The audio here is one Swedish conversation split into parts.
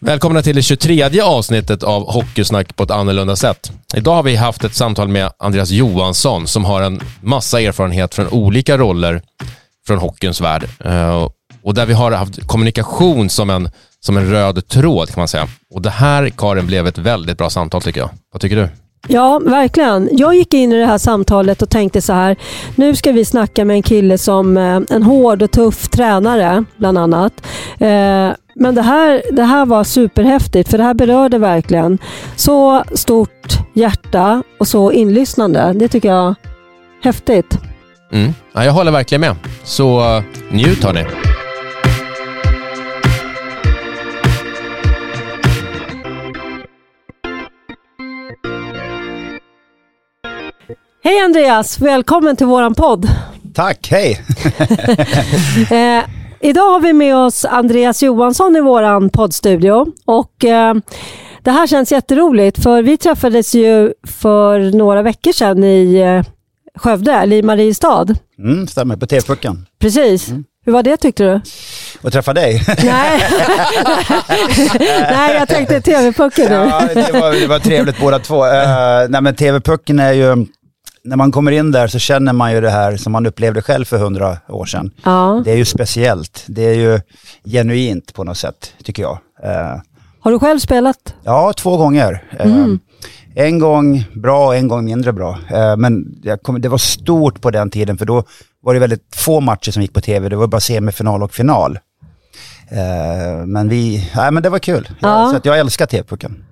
Välkomna till det 23 avsnittet av Hockeysnack på ett annorlunda sätt. Idag har vi haft ett samtal med Andreas Johansson som har en massa erfarenhet från olika roller från hockeyns värld. Eh, och där vi har haft kommunikation som en, som en röd tråd kan man säga. Och det här, Karin, blev ett väldigt bra samtal tycker jag. Vad tycker du? Ja, verkligen. Jag gick in i det här samtalet och tänkte så här, nu ska vi snacka med en kille som eh, en hård och tuff tränare, bland annat. Eh, Eh, men det här, det här var superhäftigt, för det här berörde verkligen så stort hjärta och så inlyssnande. Det tycker jag är häftigt. Mm. Ja, jag håller verkligen med. Så uh, njut hörni. Hej Andreas, välkommen till våran podd. Tack, hej! eh, idag har vi med oss Andreas Johansson i våran poddstudio och eh, det här känns jätteroligt för vi träffades ju för några veckor sedan i eh, Skövde, eller i Mariestad. Mm, stämmer, på TV-pucken. Precis. Mm. Hur var det tyckte du? Att träffa dig? Nej, nej jag tänkte TV-pucken nu. ja, det var, det var trevligt båda två. Uh, nej men TV-pucken är ju, när man kommer in där så känner man ju det här som man upplevde själv för hundra år sedan. Ja. Det är ju speciellt, det är ju genuint på något sätt, tycker jag. Uh, Har du själv spelat? Ja, två gånger. Mm. En gång bra och en gång mindre bra. men kom, det var stort på den tiden för då var det väldigt få matcher som gick på tv. Det var bara semifinal och final. men vi, nej men det var kul. Ja. Så jag älskar TV-pucken.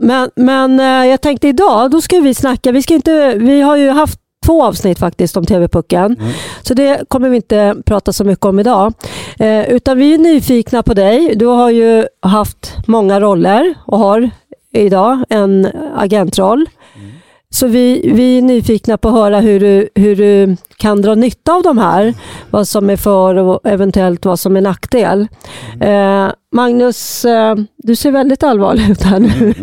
Men, men eh, jag tänkte idag, då ska vi snacka. Vi, ska inte, vi har ju haft två avsnitt faktiskt om TV-pucken. Mm. Så det kommer vi inte prata så mycket om idag. Eh, utan vi är nyfikna på dig. Du har ju haft många roller och har idag en agentroll. Så vi, vi är nyfikna på att höra hur du, hur du kan dra nytta av de här. Vad som är för och eventuellt vad som är nackdel. Mm. Eh, Magnus, eh, du ser väldigt allvarlig ut här nu. Mm.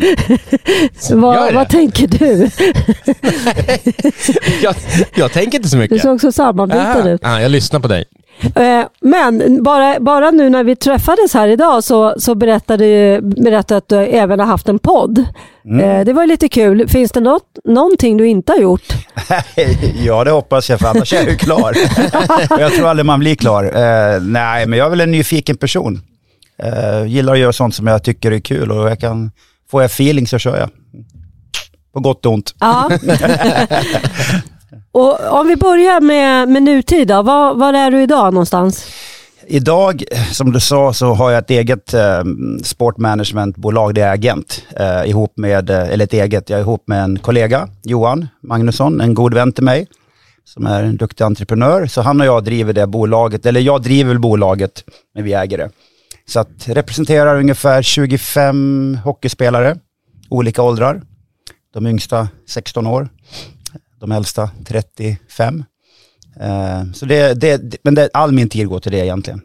vad, vad tänker du? jag, jag, tänker inte så mycket. Du ser också sammanbiten ut. Ah, jag lyssnar på dig. Eh, men bara, bara nu när vi träffades här idag så, så berättade du att du även har haft en podd. Mm. Det var lite kul. Finns det något, någonting du inte har gjort? ja, det hoppas jag, för annars är jag ju klar. jag tror aldrig man blir klar. Uh, nej, men jag är väl en nyfiken person. Uh, gillar att göra sånt som jag tycker är kul och jag kan, får jag feeling så kör jag. På gott och ont. Ja. och om vi börjar med, med nutid då, var, var är du idag någonstans? Idag, eh, som du sa, så har jag ett eget eh, sportmanagementbolag, det är Agent, eh, ihop med, eh, eller ett eget, jag är ihop med en kollega, Johan Magnusson, en god vän till mig, som är en duktig entreprenör. Så han och jag driver det bolaget, eller jag driver väl bolaget, men vi äger det. Så att representerar ungefär 25 hockeyspelare, olika åldrar. De yngsta 16 år, de äldsta 35. Uh, så det, det, men det, all min tid går till det egentligen.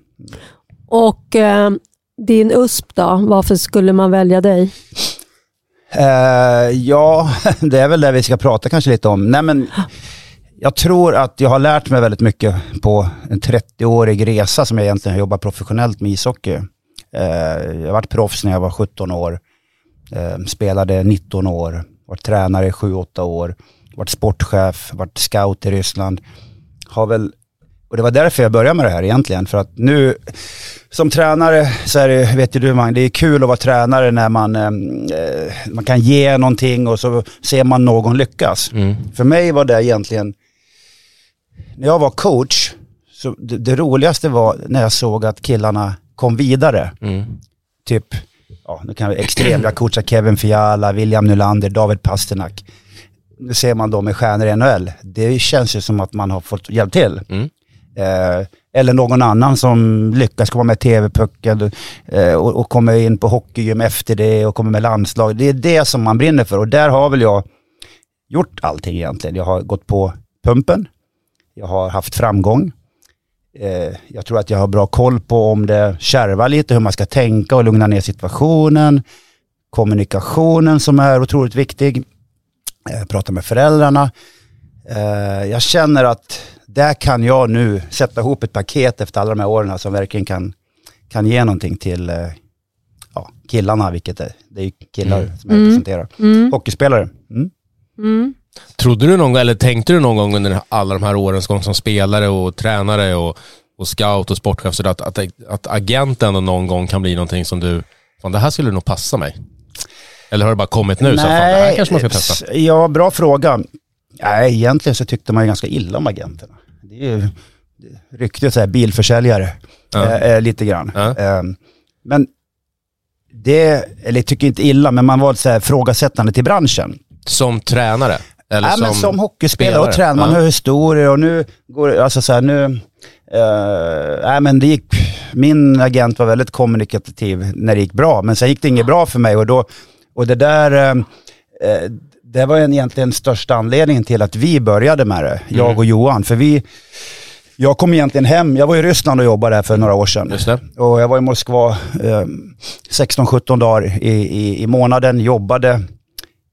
Och uh, din USP då, varför skulle man välja dig? Uh, ja, det är väl det vi ska prata kanske lite om. Nej, men jag tror att jag har lärt mig väldigt mycket på en 30-årig resa som jag egentligen har jobbat professionellt med ishockey. jag har varit proffs när jag var 17 år, spelade 19 år, varit tränare i 7-8 år, varit sportchef, varit scout i Ryssland har väl, och det var därför jag började med det här egentligen, för att nu som tränare så är det, vet ju du man, det är kul att vara tränare när man, eh, man kan ge någonting och så ser man någon lyckas. Mm. För mig var det egentligen, när jag var coach, så det, det roligaste var när jag såg att killarna kom vidare. Mm. Typ, ja, nu kan vi extrem, jag coachar Kevin Fiala, William Nylander, David Pasternak nu ser man då med stjärnor i NHL, det känns ju som att man har fått hjälp till. Mm. Eh, eller någon annan som lyckas komma med TV-pucken eh, och, och kommer in på hockeygym efter det och kommer med landslag. Det är det som man brinner för och där har väl jag gjort allting egentligen. Jag har gått på pumpen, jag har haft framgång. Eh, jag tror att jag har bra koll på om det kärvar lite, hur man ska tänka och lugna ner situationen. Kommunikationen som är otroligt viktig. Eh, prata med föräldrarna. Eh, jag känner att där kan jag nu sätta ihop ett paket efter alla de här åren som verkligen kan, kan ge någonting till eh, ja, killarna, vilket är, det är killar Mm. som jag Mm. representerar. Mm. Hockeyspelare. Mm. Mm. Trodde du någon gång, eller tänkte du någon gång under alla de här årens gång som spelare och tränare och, och scout och sportchef så att, att, att agenten någon gång kan bli någonting som du, fan det här skulle nog passa mig? Eller har det bara kommit nu? så fan, det här kanske man ska testa. Ja, bra fråga. Nej, egentligen så tyckte man ju ganska illa om agenterna. Det är ju ryktet så här, bilförsäljare, Ja. eh, lite grann. Ja. Eh, men det, eller jag tycker inte illa, men man var så här frågasättande till branschen. Som tränare? Eller Nej, som, men som hockeyspelare och spelare. tränare, man Ja. hör historier och nu går alltså så här, nu, eh, nej men det gick, min agent var väldigt kommunikativ när det gick bra, men sen gick det inget bra för mig och då, och det där, eh, eh, det var en, egentligen största anledningen till att vi började med det, jag Mm. och Johan, för vi, jag kom egentligen hem, jag var i Ryssland och jobbade där för några år sedan. Och jag var i Moskva eh, 16-17 dagar i, i, i månaden, jobbade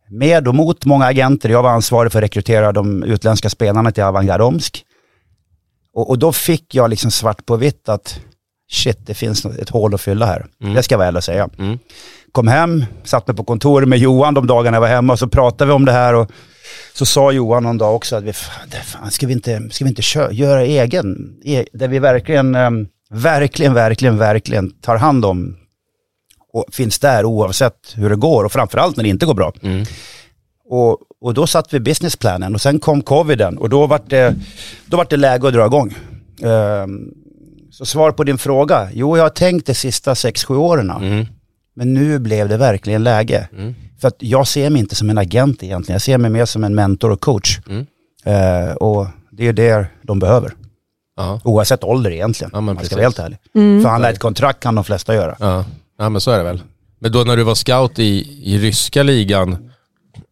med och mot många agenter. Jag var ansvarig för att rekrytera de utländska spelarna till Avangard Omsk. Och, och då fick jag liksom svart på vitt att shit, det finns ett hål att fylla här. Mm. Det ska jag vara ärlig och säga. Mm. Kom hem, satt mig på kontoret med Johan de dagarna jag var hemma och så pratade vi om det här. Och så sa Johan någon dag också att vi, fan, ska vi inte, ska vi inte kö- göra egen, e, där vi verkligen, em, verkligen, verkligen, verkligen tar hand om och finns där oavsett hur det går och framförallt när det inte går bra. Mm. Och, och då satt vi businessplanen och sen kom coviden och då var det, då var det läge att dra igång. Ehm, så svar på din fråga, jo jag har tänkt de sista 6-7 åren, Mm. Men nu blev det verkligen läge. Mm. För att jag ser mig inte som en agent egentligen, jag ser mig mer som en mentor och coach. Mm. Eh, och det är det de behöver, Ja. oavsett ålder egentligen, Ja, om man ska vara helt ärlig. Mm. Förhandla ett kontrakt kan de flesta göra. Ja. ja, men så är det väl. Men då när du var scout i, i ryska ligan,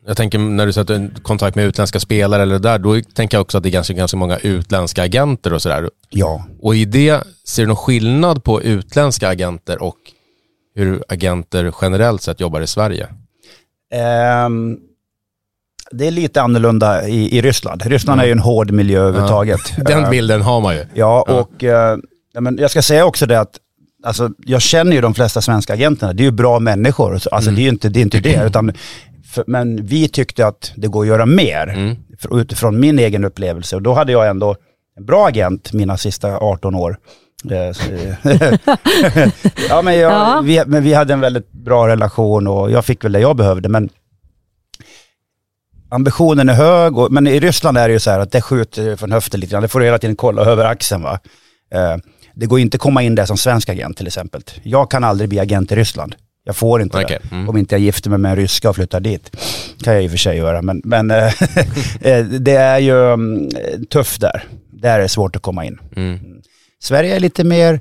jag tänker när du sätter kontakt med utländska spelare eller där, då tänker jag också att det är ganska, ganska många utländska agenter och sådär. Ja, Och i det, ser du någon skillnad på utländska agenter och hur agenter generellt sett jobbar i Sverige? Ehm, det är lite annorlunda i, i Ryssland. Ryssland är ju en hård miljö överhuvudtaget. Den Eh, bilden har man ju. Ja, Ja. och eh, ja, men jag ska säga också det att alltså, jag känner ju de flesta svenska agenterna. Det är ju bra människor. Så, Alltså, Mm. det är ju inte det. Är inte det utan, för, men vi tyckte att det går att göra mer Mm. för- utifrån min egen upplevelse. Och då hade jag ändå en bra agent mina sista 18 år. Eh, så- ja, men, jag, Ja. Vi, men vi hade en väldigt bra relation och jag fick väl det jag behövde. Men ambitionen är hög, och, men i Ryssland är det ju så här att det skjuter från höften lite grann. Det får du hela tiden kolla över axeln. Va? Eh, det går inte att komma in där som svensk agent till exempel. Jag kan aldrig bli agent i Ryssland. Jag får inte Okej, det. mm. Om inte jag gifter mig med en ryska och flyttar dit. kan jag i och för sig göra, men, men eh, det är ju mm, tufft där. Där är det svårt att komma in. Mm. Sverige är lite mer,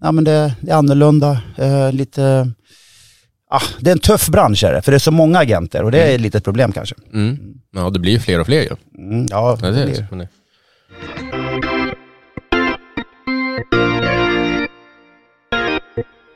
ja men det, det är annorlunda, eh, lite, ah, det är en tuff bransch är det, för det är så många agenter och det är ett litet problem kanske. Mm. Ja, det blir ju fler och fler ju. Mm, ja, Ja, det det är blir. det-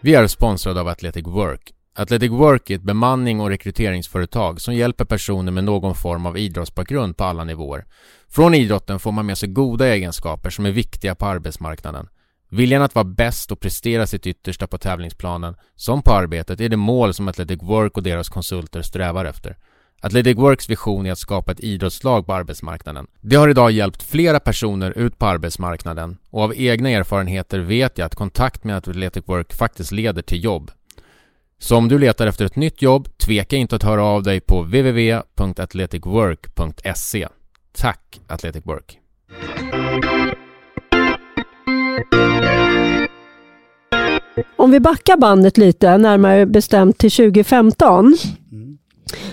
Vi är sponsrade av Athletic Work. Athletic Work är ett bemanning och rekryteringsföretag som hjälper personer med någon form av idrottsbakgrund på alla nivåer. Från idrotten får man med sig goda egenskaper som är viktiga på arbetsmarknaden. Viljan att vara bäst och prestera sitt yttersta på tävlingsplanen, som på arbetet, är det mål som Athletic Work och deras konsulter strävar efter. Athletic Works vision är att skapa ett idrottslag på arbetsmarknaden. Det har idag hjälpt flera personer ut på arbetsmarknaden och av egna erfarenheter vet jag att kontakt med Athletic Work faktiskt leder till jobb. Så om du letar efter ett nytt jobb, tveka inte att höra av dig på www.athleticwork.se. Tack Athletic Work! Om vi backar bandet lite, närmare bestämt till 2015.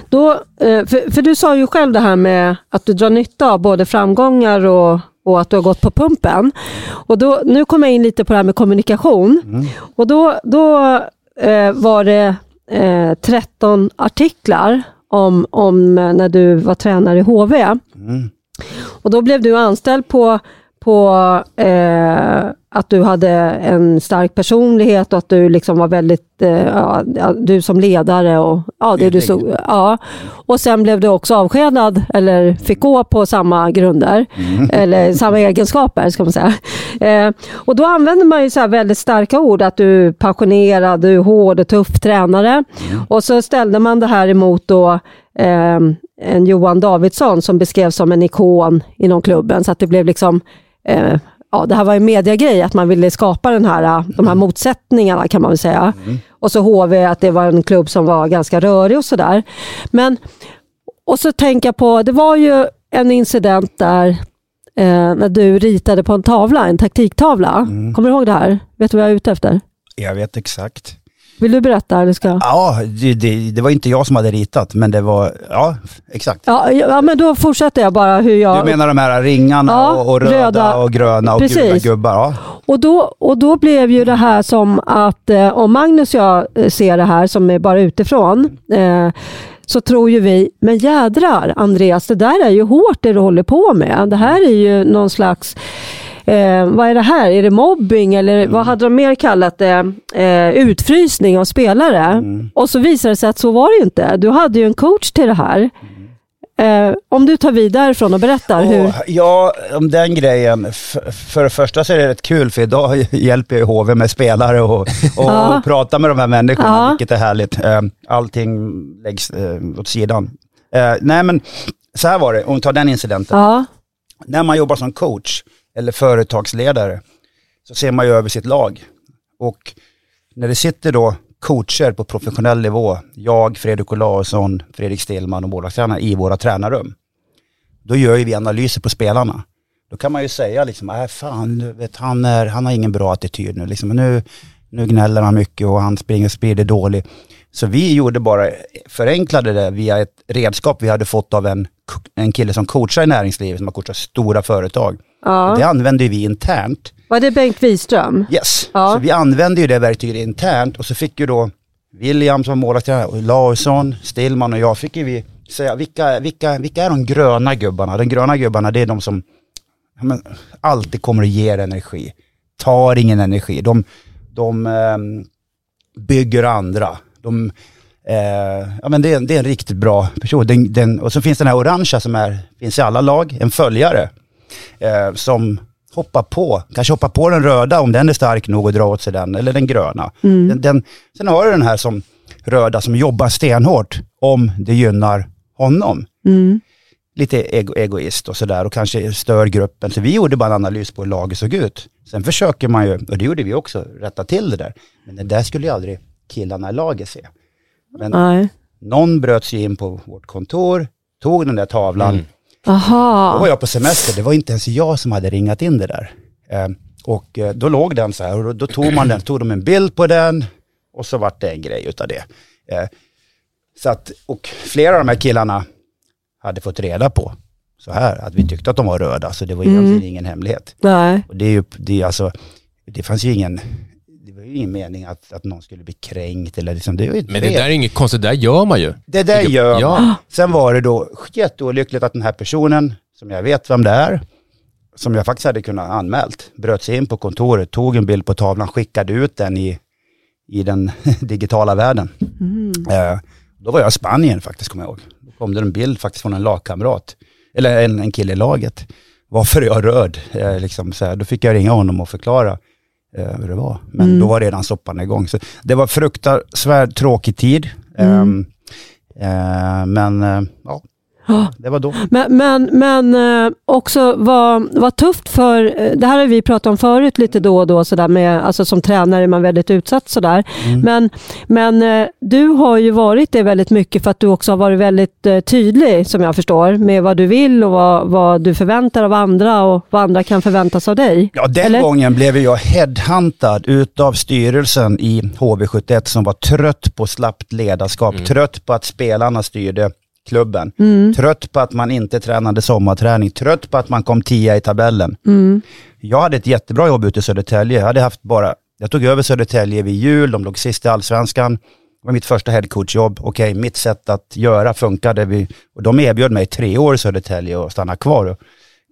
Då, eh, för, för du sa ju själv det här med att du drar nytta av både framgångar och, och att du har gått på pumpen. Och då, nu kommer jag in lite på det här med kommunikation. Mm. Och då, då eh, var det eh, 13 artiklar om, om eh, när du var tränare i HV. Mm. Och då blev du anställd på, på eh, att du hade en stark personlighet och att du liksom var väldigt, eh, ja, du som ledare och ja, det du stod, ja. Och sen blev du också avskedad eller fick gå på samma grunder, mm. eller samma egenskaper ska man säga. Eh, och då använder man ju så väldigt starka ord, att du är passionerad, du är hård och tuff tränare. Mm. Och så ställde man det här emot då eh, en Johan Davidsson som beskrevs som en ikon inom klubben, så att det blev liksom eh, ja, det här var en mediegrej, att man ville skapa den här, de här motsättningarna kan man väl säga. Mm. Och så HV, att det var en klubb som var ganska rörig och sådär. Men, och så tänker jag på, det var ju en incident där eh, när du ritade på en tavla, en taktiktavla. Mm. Kommer du ihåg det här? Vet du vad jag är ute efter? Jag vet exakt. Vill du berätta? Eller ska... Ja, det, det, det, var inte jag som hade ritat, men det var, ja exakt. Ja, ja men då fortsätter jag bara hur jag... Du menar de här ringarna ja, och, och, röda, röda och gröna och precis. gula gubbar? Ja. Och, då, och då blev ju det här som att, eh, om Magnus och jag eh, ser det här som är bara utifrån, eh, så tror ju vi, men jädrar Andreas, det där är ju hårt det du håller på med. Det här är ju någon slags eh, vad är det här? Är det mobbing eller mm. vad hade de mer kallat det? Eh, utfrysning av spelare. Mm. Och så visade det sig att så var det ju inte. Du hade ju en coach till det här. Eh, om du tar vid därifrån och berättar oh, hur... Ja, om den grejen. för det första så är det rätt kul för idag hjälper jag HV med spelare och, och, ja. och prata med de här människorna, ja. vilket är härligt. Eh, allting läggs eh, åt sidan. Eh, nej men, så här var det, om vi tar den incidenten. Ja. När man jobbar som coach eller företagsledare så ser man ju över sitt lag. Och när det sitter då coacher på professionell nivå, jag, Fredrik Olausson, Fredrik Stillman och bolagstränarna i våra tränarrum. Då gör ju vi analyser på spelarna. Då kan man ju säga liksom, äh, fan, vet, han, är, han har ingen bra attityd nu. Liksom, nu, nu gnäller han mycket och han springer och sprider dålig. Så vi gjorde bara, förenklade det via ett redskap vi hade fått av en, en kille som coachar i näringslivet, som har coachat stora företag. Ja. Det använde vi internt. Var det Bengt Wiström? Yes, ja. så vi använde ju det verktyget internt och så fick ju då William som målvaktstränare, Larsson, Stillman och jag fick ju vi säga vilka, vilka, vilka är de gröna gubbarna? De gröna gubbarna det är de som men, alltid kommer att ge energi, tar ingen energi. De, de eh, bygger andra. De, eh, ja, men det, är, det är en riktigt bra person. Den, den, och så finns den här orangea som är, finns i alla lag, en följare eh, som hoppar på, kanske hoppar på den röda om den är stark nog att dra åt sig den, eller den gröna. Mm. Den, den, sen har du den här som röda som jobbar stenhårt om det gynnar honom. Mm. Lite ego, egoist och sådär och kanske stör gruppen. Så vi gjorde bara en analys på hur laget såg ut. Sen försöker man ju, och det gjorde vi också, rätta till det där. Men det där skulle ju aldrig killarna i laget se. Men Nej. någon bröt sig in på vårt kontor, tog den där tavlan, mm. Aha. Då var jag på semester, det var inte ens jag som hade ringat in det där. Eh, och eh, då låg den så här och då tog man den, tog de en bild på den och så vart det en grej utav det. Eh, så att, och flera av de här killarna hade fått reda på så här, att vi tyckte att de var röda, så det var egentligen mm. ingen hemlighet. Nej. Och det är ju, det är alltså, det fanns ju ingen, ju ingen mening att, att någon skulle bli kränkt eller liksom, det Men det där är inget konstigt, det där gör man ju. Det där gör man. Ja. Sen var det då jätteolyckligt att den här personen, som jag vet vem det är, som jag faktiskt hade kunnat anmält, bröt sig in på kontoret, tog en bild på tavlan, skickade ut den i, i den digitala världen. Mm. Eh, då var jag i Spanien faktiskt, kommer jag ihåg. Då kom det en bild faktiskt från en lagkamrat, eller en, en kille i laget. Varför är jag röd? Eh, liksom, så här, då fick jag ringa honom och förklara eh, hur det var. Men mm. då var redan soppan igång. Så det var fruktansvärt tråkig tid. Mm. Um, uh, men uh, det var då. Men, men, men eh, också vad, vad tufft för, eh, det här har vi pratat om förut lite då och då, så där med, alltså som tränare är man väldigt utsatt sådär. Mm. Men, men eh, du har ju varit det väldigt mycket för att du också har varit väldigt tydlig, som jag förstår, med vad du vill och vad, vad du förväntar av andra och vad andra kan förväntas av dig. Ja, den Eller? gången blev jag headhuntad utav styrelsen i HV71 som var trött på slappt ledarskap, mm. trött på att spelarna styrde klubben. Mm. Trött på att man inte tränade sommarträning, trött på att man kom tia i tabellen. Mm. Jag hade ett jättebra jobb ute i Södertälje. Jag hade haft bara, jag tog över Södertälje vid jul, de låg sist i allsvenskan. Det var mitt första headcoachjobb. Okej, mitt sätt att göra funkade. Vi, och de erbjöd mig tre år i Södertälje och stanna kvar.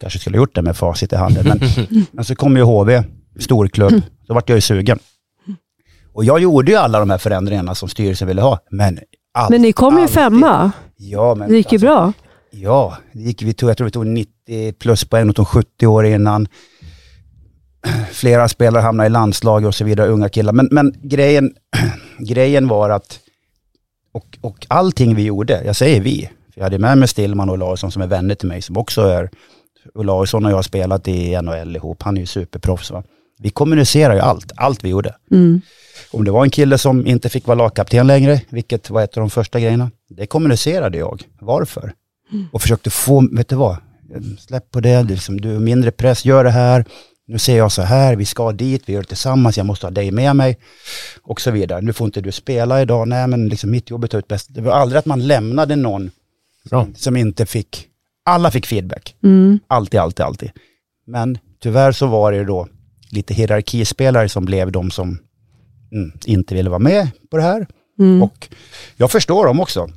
Kanske skulle ha gjort det med facit i handen. Men, men så kom ju HV, storklubb, då vart jag ju sugen. Och jag gjorde ju alla de här förändringarna som styrelsen ville ha. Men, allt, Men ni kom ju femma. Ja, men Det gick ju alltså, bra. Ja, det gick, vi tog, jag tror vi tog 90 plus poäng och tog 70 år innan. Flera spelare hamnade i landslag och så vidare, unga killar. Men, men grejen, grejen var att, och, och allting vi gjorde, jag säger vi, för jag hade med mig Stillman och Olausson som är vänner till mig, som också är, Olausson och jag har spelat i NHL ihop, han är ju superproffs va. Vi kommunicerar ju allt, allt vi gjorde. Mm. Om det var en kille som inte fick vara lagkapten längre, vilket var ett av de första grejerna, det kommunicerade jag. Varför? Och försökte få, vet du vad, släpp på det, är liksom, du har mindre press, gör det här, nu ser jag så här, vi ska dit, vi gör det tillsammans, jag måste ha dig med mig och så vidare. Nu får inte du spela idag, nej men liksom mitt jobb är ut bäst. Det var aldrig att man lämnade någon Bra. som inte fick, alla fick feedback. Mm. Alltid, alltid, alltid. Men tyvärr så var det då lite hierarkispelare som blev de som mm, inte ville vara med på det här. Mm. Och jag förstår dem också.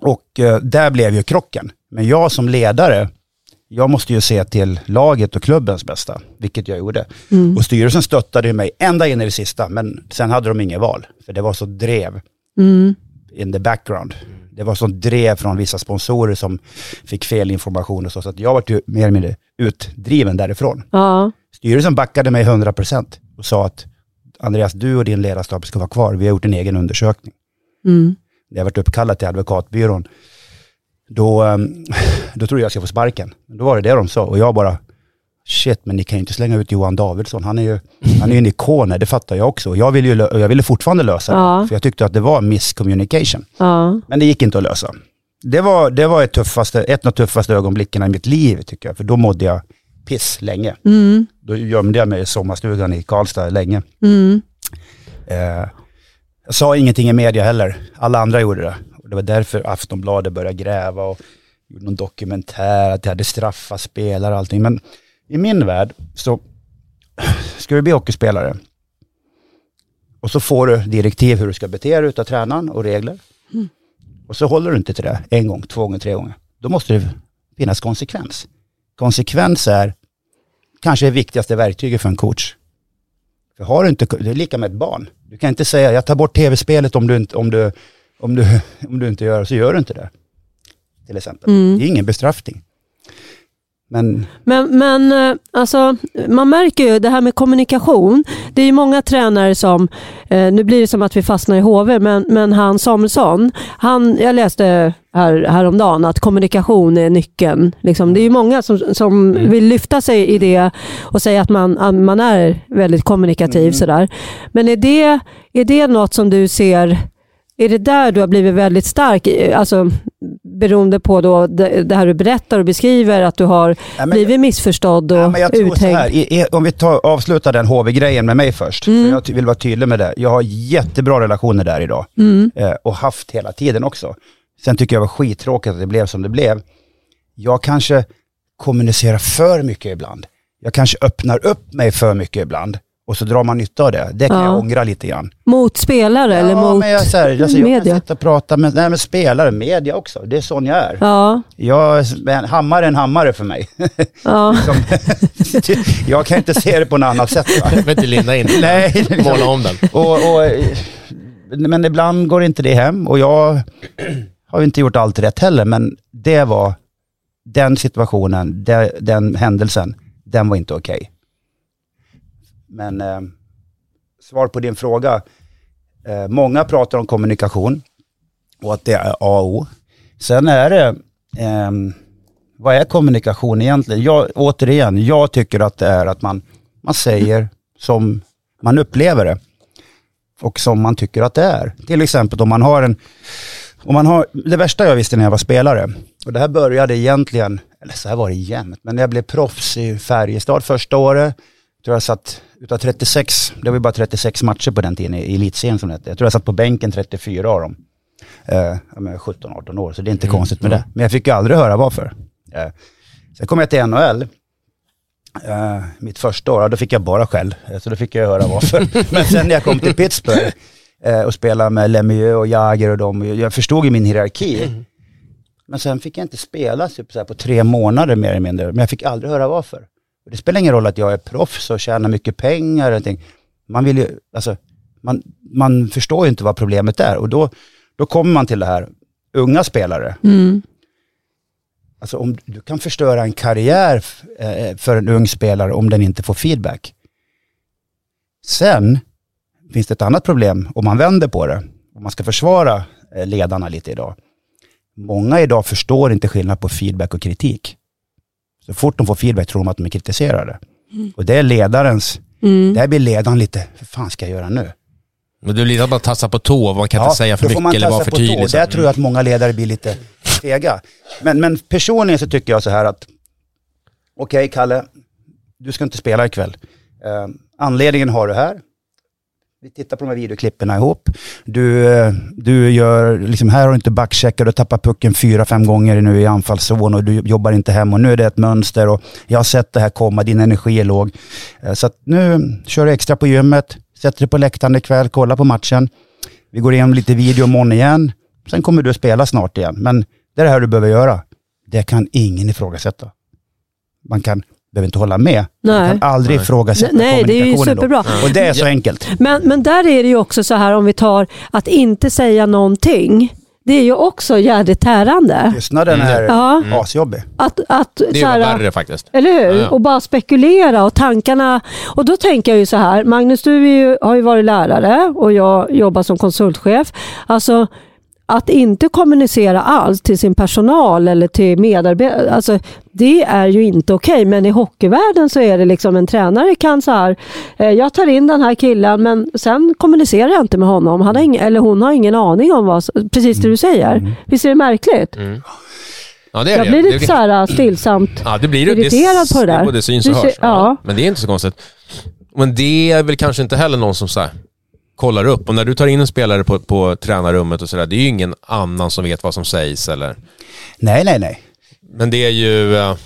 Och eh, där blev ju krocken. Men jag som ledare, jag måste ju se till laget och klubbens bästa, vilket jag gjorde. Mm. Och styrelsen stöttade mig ända in i det sista, men sen hade de inget val. För det var så drev Mm. in the background. Det var sånt drev från vissa sponsorer som fick fel information och så, så att jag var ju mer eller mindre utdriven därifrån. Ja. Styrelsen backade mig 100% och sa att Andreas, du och din ledarstab ska vara kvar. Vi har gjort en egen undersökning. Mm. När jag varit uppkallad till advokatbyrån, då, ehm, då trodde jag att jag skulle få sparken. Då var det det de sa och jag bara, shit, men ni kan ju inte slänga ut Johan Davidsson. Han är ju, han är ju en ikon, det fattar jag också. Jag ville, ju, jag ville fortfarande lösa det, Ja. för jag tyckte att det var miscommunication. Ja. Men det gick inte att lösa. Det var, det var ett, tuffaste, ett av de tuffaste ögonblicken i mitt liv tycker jag, för då mådde jag piss länge. Mm. Då gömde jag mig i sommarstugan i Karlstad länge. Mm. Eh, jag sa ingenting i media heller, alla andra gjorde det. Och det var därför Aftonbladet började gräva och gjorde någon dokumentär, att jag hade straffat spelare och allting. Men i min värld så ska du bli hockeyspelare och så får du direktiv hur du ska bete dig utav tränaren och regler. Och så håller du inte till det en gång, två gånger, tre gånger. Då måste det finnas konsekvens. Konsekvens är kanske det viktigaste verktyget för en coach. För har du inte, det är lika med ett barn. Du kan inte säga, jag tar bort tv-spelet om du inte, om du, om du, om du inte gör så gör du inte det. Till exempel. Mm. Det är ingen bestraffning. Men Men, men eh, alltså, man märker ju det här med kommunikation. Det är ju många tränare som, eh, nu blir det som att vi fastnar i HV, men, men han Samuelsson, han, jag läste här, häromdagen att kommunikation är nyckeln. Liksom. Det är ju många som, som vill lyfta sig i det och säga att man, att man är väldigt kommunikativ. Mm. Sådär. Men är det, är det något som du ser, är det där du har blivit väldigt stark? Alltså, beroende på då det, här du berättar och beskriver, att du har men- blivit missförstådd och Ja, uthängd. om vi tar, avslutar den HV-grejen med mig först. Mm. För jag vill vara tydlig med det. Jag har jättebra relationer där idag. Mm. Eh, och haft hela tiden också. Sen tycker jag det var skittråkigt att det blev som det blev. Jag kanske kommunicerar för mycket ibland. Jag kanske öppnar upp mig för mycket ibland. Och så drar man nytta av det. Det kan Ja. jag ångra lite grann. Mot spelare eller mot men jag, så här, alltså, jag kan media? sitta och prata med, nej, med spelare, media också. Det är sån jag är. Ja, Jag, en hammare är en hammare för mig. ja. Som, jag kan inte se det på något annat sätt. Va? Jag vill inte linda in Nej, liksom. Måla om den. och, och, men ibland går inte det hem och jag har inte gjort allt rätt heller, men det var den situationen, det, den händelsen, den var inte okej. Men eh, svar på din fråga, eh, många pratar om kommunikation och att det är A och O. Sen är det, eh, vad är kommunikation egentligen? Jag, återigen, jag tycker att det är att man, man säger som man upplever det och som man tycker att det är. Till exempel om man har en, om man har, det värsta jag visste när jag var spelare, och det här började egentligen, eller så här var det jämt, men när jag blev proffs i Färjestad första året, tror jag satt, utav 36, det var ju bara 36 matcher på den tiden i elitserien som det hette, jag tror jag satt på bänken 34 av dem. Eh, jag menar 17-18 år, så det är inte konstigt med det. Men jag fick ju aldrig höra varför. Eh, sen kom jag till NHL, eh, mitt första år, då fick jag bara skäll. Eh, Så då fick jag höra varför. Men sen när jag kom till Pittsburgh eh, och spelade med Lemieux och Jagr och dem, jag förstod ju min hierarki. Men sen fick jag inte spela typ så här på tre månader mer eller mindre. Men jag fick aldrig höra varför. Och det spelar ingen roll att jag är proffs och tjänar mycket pengar. Eller någonting. Man, vill ju, alltså, man, man förstår ju inte vad problemet är. Och då, då kommer man till det här, unga spelare. Mm. Alltså om du kan förstöra en karriär eh, för en ung spelare om den inte får feedback. Sen finns det ett annat problem om man vänder på det. Om man ska försvara eh, ledarna lite idag. Många idag förstår inte skillnad på feedback och kritik. Så fort de får feedback tror de att de är kritiserade. Och det är ledarens, Mm. där blir ledaren lite, vad fan ska jag göra nu? Men du är lite att man tassar på tå, man kan inte säga för mycket eller vara tassa för tydlig. Där tror jag att många ledare blir lite fega. Men, men personligen så tycker jag så här att, okej Kalle, du ska inte spela ikväll. Eh, anledningen har du här. Vi tittar på de här videoklippen ihop. Du, du gör, liksom här har du inte backcheckat, du har tappat pucken fyra, fem gånger nu i anfallszon och du jobbar inte hem och nu är det ett mönster och jag har sett det här komma, din energi är låg. Eh, så att nu kör du extra på gymmet, sätter dig på läktaren ikväll, kollar på matchen. Vi går igenom lite video imorgon igen. Sen kommer du att spela snart igen. Men det är det här du behöver göra. Det kan ingen ifrågasätta. Man kan, behöver inte hålla med. Nej. kan aldrig ifrågasätta Nej, det är ju kommunikationen då. superbra. Och det är så enkelt. Men, men där är det ju också så här om vi tar att inte säga någonting. Det är ju också jädrigt tärande. Tystnaden Mm. är Ja. asjobbig. Att, att, Det är här, värre faktiskt. Eller hur? Ja, ja. Och bara spekulera och tankarna. Och då tänker jag ju så här, Magnus du är ju, har ju varit lärare och jag jobbar som konsultchef. Alltså att inte kommunicera alls till sin personal eller till medarbetare, alltså, det är ju inte okej. Men i hockeyvärlden så är det liksom en tränare kan så här, eh, jag tar in den här killen men sen kommunicerar jag inte med honom. Han har ing, eller hon har ingen aning om vad, precis det du säger. Visst är det märkligt? Mm. Ja, det är Jag det. blir Det- lite så här stillsamt. Ja, det blir irriterad på det där. Både syns och hörs. Ja. ja. Men det är inte så konstigt. Men det är väl kanske inte heller någon som så här, kollar upp. Och när du tar in en spelare på, på tränarrummet och sådär, det är ju ingen annan som vet vad som sägs. Eller. Nej, nej, nej. Men det är ju, eh,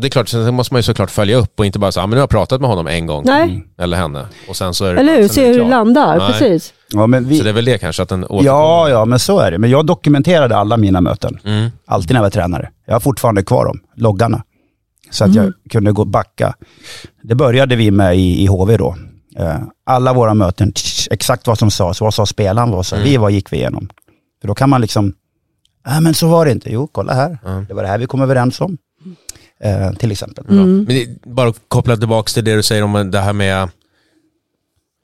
det är klart, sen måste man ju såklart följa upp och inte bara säga, ah, men nu har jag pratat med honom en gång. Nej, Eller henne. Och sen så är det, eller hur? Se det hur det landar. Nej. Precis. Ja, men vi, Så det är väl det kanske, att den återkommer. ja, ja, men så är det. Men jag dokumenterade alla mina möten. Mm. Alltid när jag var tränare. Jag har fortfarande kvar dem, loggarna. Så att jag kunde gå backa. Det började vi med i, i HV då. Eh, Alla våra möten, tsch, exakt vad som sades, vad sa spelaren, vad sa vi, vad gick vi igenom? För då kan man liksom, nej men så var det inte. Jo, kolla här. Ja. Det var det här vi kom överens om. Eh, till exempel. Mm. Men det, bara koppla tillbaka till det du säger om det här med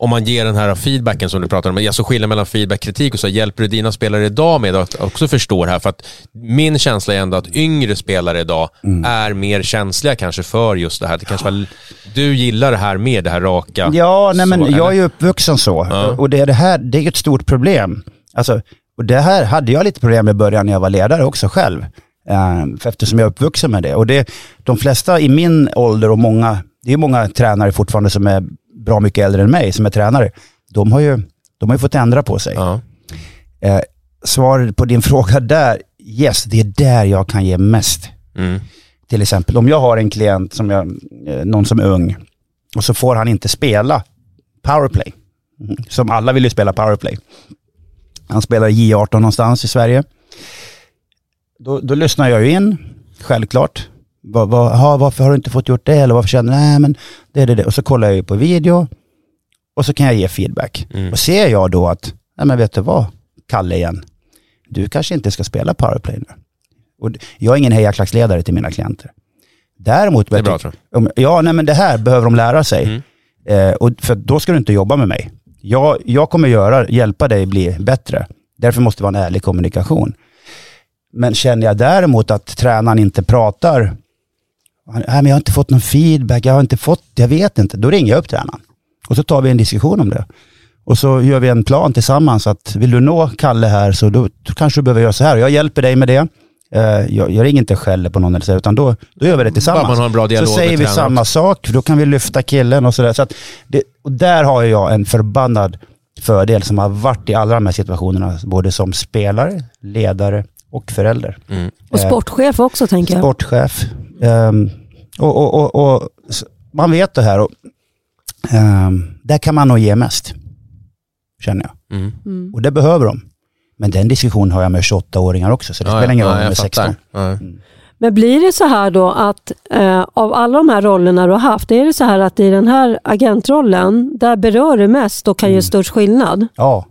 om man ger den här feedbacken som du pratar om, alltså skillnaden mellan feedback och kritik och så, hjälper du dina spelare idag med att också förstå det här? För att min känsla är ändå att yngre spelare idag Mm. är mer känsliga kanske för just det här. Det kanske var, du gillar det här med det här raka. Ja, nej, men Så, jag är ju uppvuxen så. Ja. Och det, är det här det är ett stort problem. Alltså, och det här hade jag lite problem med i början när jag var ledare också själv. Eh, eftersom jag är uppvuxen med det. Och det, de flesta i min ålder och många, det är många tränare fortfarande som är bra mycket äldre än mig som är tränare. De har ju, de har ju fått ändra på sig. Ja. Eh, svaret på din fråga där, yes, det är där jag kan ge mest. Mm. Till exempel om jag har en klient, som jag, eh, någon som är ung, och så får han inte spela powerplay. Mm. Som alla vill ju spela powerplay. Han spelar i J18 någonstans i Sverige. Då, då lyssnar jag ju in, självklart. Vad, vad, ha, varför har du inte fått gjort det? Eller varför känner du, nej men det är det, det. Och så kollar jag ju på video och så kan jag ge feedback. Mm. Och ser jag då att, nej men vet du vad, Kalle igen, du kanske inte ska spela powerplay nu. Och jag är ingen hejaklacksledare till mina klienter. Däremot, Det är bra tror jag. ja nej men det här behöver de lära sig. Mm. Eh, och för då ska du inte jobba med mig. Jag, jag kommer göra, hjälpa dig bli bättre. Därför måste det vara en ärlig kommunikation. Men känner jag däremot att tränaren inte pratar, nej men jag har inte fått någon feedback, jag har inte fått, jag vet inte. Då ringer jag upp tränaren. Och så tar vi en diskussion om det. Och så gör vi en plan tillsammans att vill du nå Kalle här så då, då kanske du behöver göra så här. Jag hjälper dig med det. Eh, jag, jag ringer inte skäller på någon eller så, utan då, då gör vi det tillsammans. Bara man har en bra dialog så säger vi samma sak, då kan vi lyfta killen och sådär. Så att det, och där har jag en förbannad fördel som har varit i alla de här situationerna, både som spelare, ledare och förälder. Mm. Och Eh, sportchef också tänker jag. Sportchef. Ehm, och, och, och, och man vet det här och ehm, där kan man nog ge mest, känner jag. Mm. Mm. Och det behöver de. Men den diskussionen har jag med 28-åringar också, så det spelar ingen roll om de är 16. Ja. Men blir det så här då att eh, av alla de här rollerna du har haft, är det så här att i den här agentrollen, där berör du mest och kan Mm. ge störst skillnad? Ja,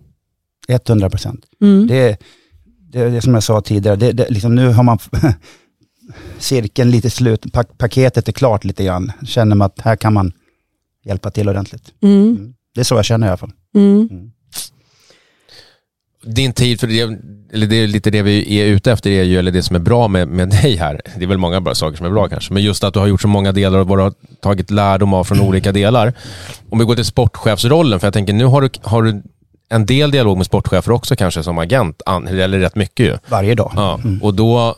100 procent. Mm. Det, det, det är som jag sa tidigare, det, det, liksom nu har man cirkeln lite slut, pak, paketet är klart lite grann. Känner man att här kan man hjälpa till ordentligt. Mm. Det är så jag känner i alla fall. Mm. Din tid, för det, eller det är lite det vi är ute efter, är ju, eller det som är bra med, med dig här, det är väl många bra saker som är bra kanske, men just att du har gjort så många delar och vad du har tagit lärdom av från olika delar. Om vi går till sportchefsrollen, för jag tänker nu har du, har du en del dialog med sportchefer också kanske som agent, an- eller rätt mycket ju. Varje dag. Ja. Och då,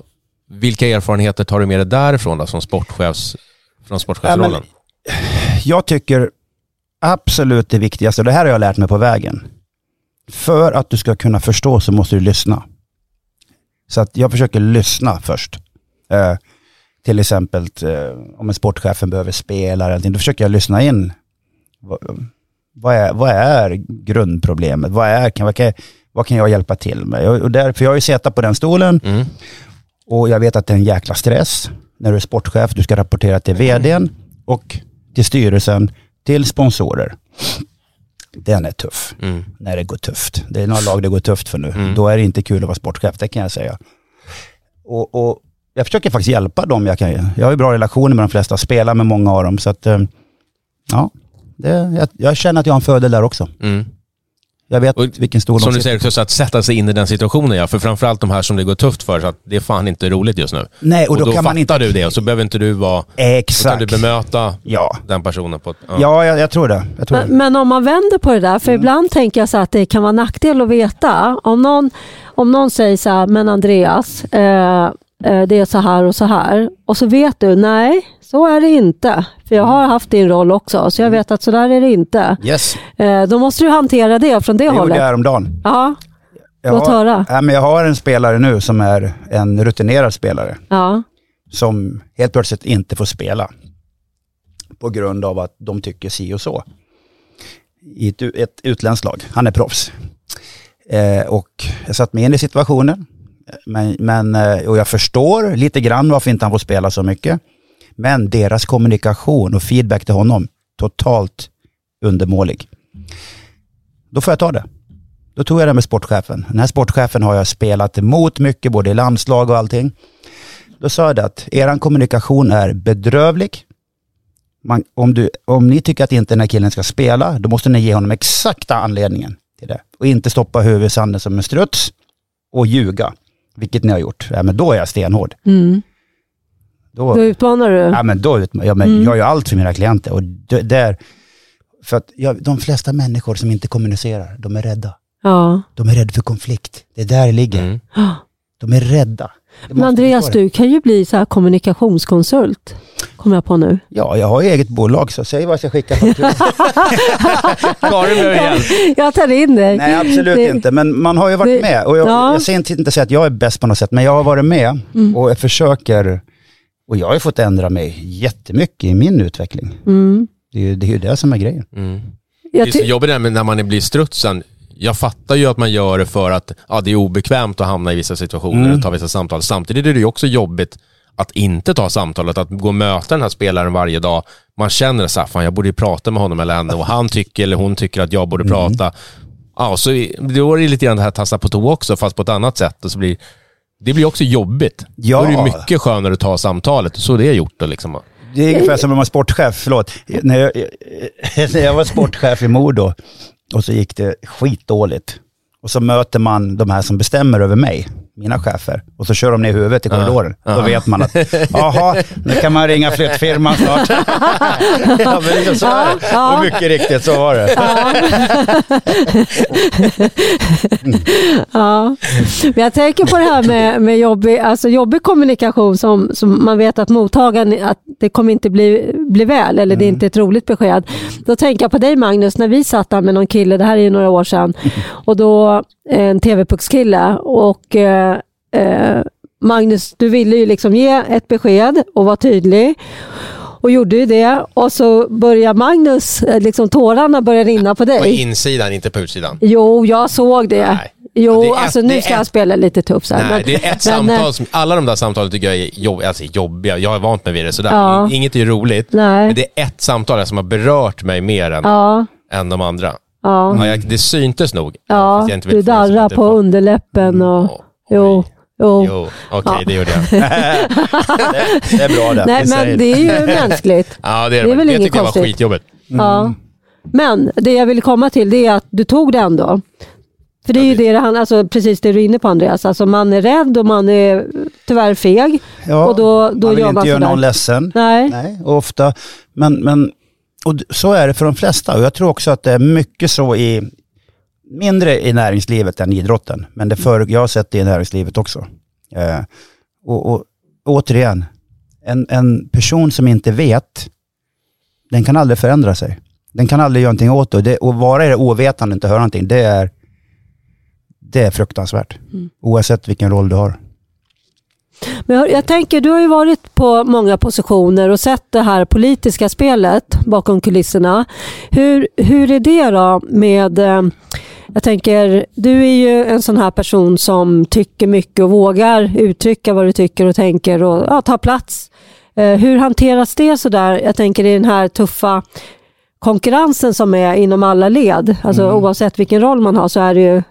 vilka erfarenheter tar du med dig därifrån då, som sportchefs, från sportchefsrollen? Jag tycker absolut det viktigaste, och det här har jag lärt mig på vägen. För att du ska kunna förstå så måste du lyssna. Så att jag försöker lyssna först. Eh, till exempel eh, om en sportchefen behöver spela eller någonting, då försöker jag lyssna in. Vad, vad, är, vad är grundproblemet? Vad, är, kan, vad, kan, vad kan jag hjälpa till med? Och där, för jag har ju suttit på den stolen Mm. Och jag vet att det är en jäkla stress när du är sportchef. Du ska rapportera till vdn och till styrelsen, till sponsorer. Den är tuff, Mm. när det går tufft. Det är några lag det går tufft för nu. Mm. Då är det inte kul att vara sportchef, det kan jag säga. Och, och jag försöker faktiskt hjälpa dem jag kan. Jag har ju bra relationer med de flesta, spelar med många av dem. Så att, eh, ja, det, jag, jag känner att jag har en fördel där också. Mm. Jag vet Och vilken stol Som du säger, också att sätta sig in i den situationen ja, för framförallt de här som det går tufft för, så att det är fan inte roligt just nu. Nej, och Och då, då, kan man fattar inte... du det och så behöver inte du vara, då kan Exakt. du bemöta Ja, den personen på ett... Ja. ja jag, jag tror det. Jag tror Men, det. men om man vänder på det där, Mm. för ibland tänker jag så att det kan vara nackdel att veta. Om någon, om någon säger så här, men Andreas, eh, det är så här och så här. Och så vet du, nej, så är det inte. För jag har haft din roll också, så jag Mm. vet att så där är det inte. Yes, Eh, då måste du hantera det från det, det gjorde hållet. jag häromdagen. Ja, Jag låt har, höra. ja, men jag har en spelare nu som är en rutinerad spelare Ja. som helt plötsligt inte får spela på grund av att de tycker si och så. I ett, ett utländskt lag. Han är proffs. Eh, och jag satt mig in i situationen. Men, men, eh, och jag förstår lite grann varför inte han får spela så mycket. Men deras kommunikation och feedback till honom, totalt undermålig. Då får jag ta det. Då tog jag det med sportchefen. Den här sportchefen har jag spelat emot mycket, både i landslag och allting. Då sa jag det att er kommunikation är bedrövlig. Man, om, du, om ni tycker att inte den här killen ska spela, då måste ni ge honom exakta anledningen till det. Och inte stoppa huvudet i sanden som en struts och ljuga, vilket ni har gjort. Ja, men då är jag stenhård. Mm. Då, Då utmanar du. ja, men då, ut- ja, men Mm. Jag gör allt för mina klienter. Och det, där, för att ja, de flesta människor som inte kommunicerar, de är rädda. Ja. De är rädda för konflikt. Det är där det ligger. Mm. De är rädda. Men Andreas, du kan ju bli så här kommunikationskonsult. Kommer jag på nu. Ja, jag har ju eget bolag så säg vad jag ska skicka. Karin behöver hjälp. Jag tar in dig. Nej, absolut Det- inte. Men man har ju varit det- med. Och jag, ja. jag säger inte, inte säga att jag är bäst på något sätt, men jag har varit med Mm. och jag försöker. Och jag har ju fått ändra mig jättemycket i min utveckling. Mm. Det är ju det, är ju det som är grejen. Mm. Jag Det är så jobbigt när man blir strutsen. Jag fattar ju att man gör det för att ja, det är obekvämt att hamna i vissa situationer Mm. och ta vissa samtal. Samtidigt är det ju också jobbigt att inte ta samtalet, att gå och möta den här spelaren varje dag. Man känner så här, fan jag borde ju prata med honom eller henne och han tycker eller hon tycker att jag borde Mm. prata. Ja, så är- då är det lite grann det här tassa på tå också, fast på ett annat sätt. Och så blir, det blir också jobbigt. Ja. Då är det mycket skönare att ta samtalet. Så det är gjort då liksom. Det är ungefär som om man var sportchef, förlåt. När jag, när jag var sportchef i Modo och så gick det skitdåligt. Och så möter man de här som bestämmer över mig, mina chefer. Och så kör de ner huvudet i korridoren. Då vet man att, jaha, nu kan man ringa flyttfirman snart. ja, men liksom så är det. Ja. Och mycket riktigt, så var det. Ja. Men jag tänker på det här med, med jobbig, alltså jobbig kommunikation som, som man vet att mottagaren, att det kommer inte bli, bli väl eller det är inte ett roligt besked. Då tänker jag på dig Magnus, när vi satt där med någon kille, det här är ju några år sedan, och då en TV-puckskille och eh, eh, Magnus, du ville ju liksom ge ett besked och vara tydlig och gjorde ju det och så börjar Magnus, eh, liksom tårarna börjar rinna på På dig. insidan, inte på utsidan. Jo, jag såg det. Nej. Jo, det är ett- alltså nu ska ett- han spela lite tuff så här. Nej, men- det är ett men, eh, samtal som, alla de där samtalen tycker jag är jobb, alltså jobbiga. Jag är vant mig vid det sådär. Ja. Inget är ju roligt. Nej. Men det är ett samtal som har berört mig mer än, Ja, än de andra. ja, Ja, jag, det syntes nog. ja. Jag Du darrar på var- underläppen och... Oj. Jo, jo. Jo, okej, Ja. det gjorde jag. det, det är bra det. Nej, men det är ju mänskligt. Ja, det, är Det är det, väl det tycker jag var skitjobbigt. Ja. Men det jag ville komma till det är att du tog det ändå. För det är ju det alltså precis det du är inne på Andreas. Alltså man är rädd och man är tyvärr feg. Ja, och då, då man vill inte göra någon ledsen. Nej. Nej, ofta. Men, men och så är det för de flesta. Och jag tror också att det är mycket så i, mindre i näringslivet än idrotten. Men det för, jag har sett det i näringslivet också. Eh, och, och återigen, en, en person som inte vet, den kan aldrig förändra sig. Den kan aldrig göra någonting åt det. Och, det, och vara i det ovetande och inte höra någonting, det är, det är fruktansvärt. Mm. Oavsett vilken roll du har. Men jag, jag tänker, du har ju varit på många positioner och sett det här politiska spelet bakom kulisserna. Hur, hur är det då med, eh, jag tänker, du är ju en sån här person som tycker mycket och vågar uttrycka vad du tycker och tänker och ja, ta plats. Eh, hur hanteras det sådär, jag tänker i den här tuffa konkurrensen som är inom alla led, alltså oavsett vilken roll man har så är det ju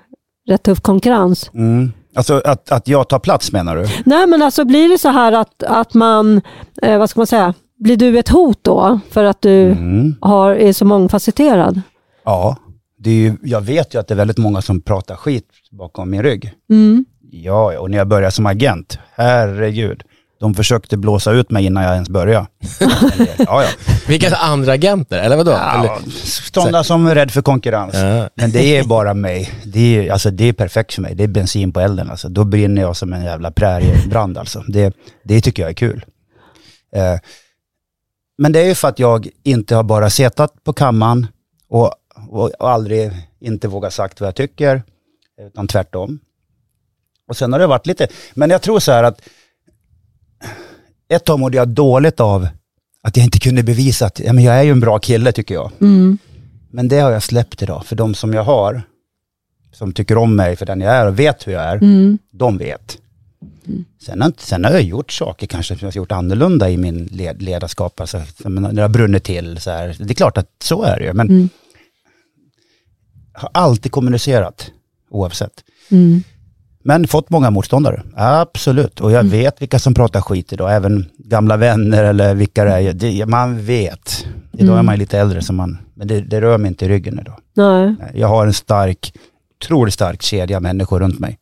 rätt tuff konkurrens. Mm. Alltså att, att jag tar plats menar du? Nej men alltså blir det så här att, att man, eh, vad ska man säga, blir du ett hot då för att du Mm. har, är så mångfacetterad? Ja, det är ju, jag vet ju att det är väldigt många som pratar skit bakom min rygg. Mm. Ja, och när jag började som agent, herregud. De försökte blåsa ut mig innan jag ens började. ja, ja. Vilka andra agenter? Eller vadå? Ja sådana som är rädd för konkurrens. Ja. Men det är bara mig. Det är, alltså, det är perfekt för mig. Det är bensin på elden. Alltså. Då brinner jag som en jävla präriebrand. Alltså. Det, det tycker jag är kul. Eh, men det är ju för att jag inte har bara setat på kammaren och, och, och aldrig inte vågat sagt vad jag tycker, utan tvärtom. Och sen har det varit lite, men jag tror så här att ett tag mådde jag dåligt av att jag inte kunde bevisa att ja, men jag är ju en bra kille tycker jag. Mm. Men det har jag släppt idag, för de som jag har, som tycker om mig för den jag är och vet hur jag är, Mm. de vet. Sen, har, sen har jag gjort saker kanske som jag har gjort annorlunda i min led, ledarskap, alltså, när det har brunnit till. Så här. Det är klart att så är det ju, men Mm. har alltid kommunicerat oavsett. Mm. Men fått många motståndare, absolut. Och jag vet vilka som pratar skit idag, även gamla vänner eller vilka det är. Det, man vet. Idag är man ju lite äldre, så man, men det, det rör mig inte i ryggen idag. Nej. Jag har en stark, otroligt stark kedja människor runt mig.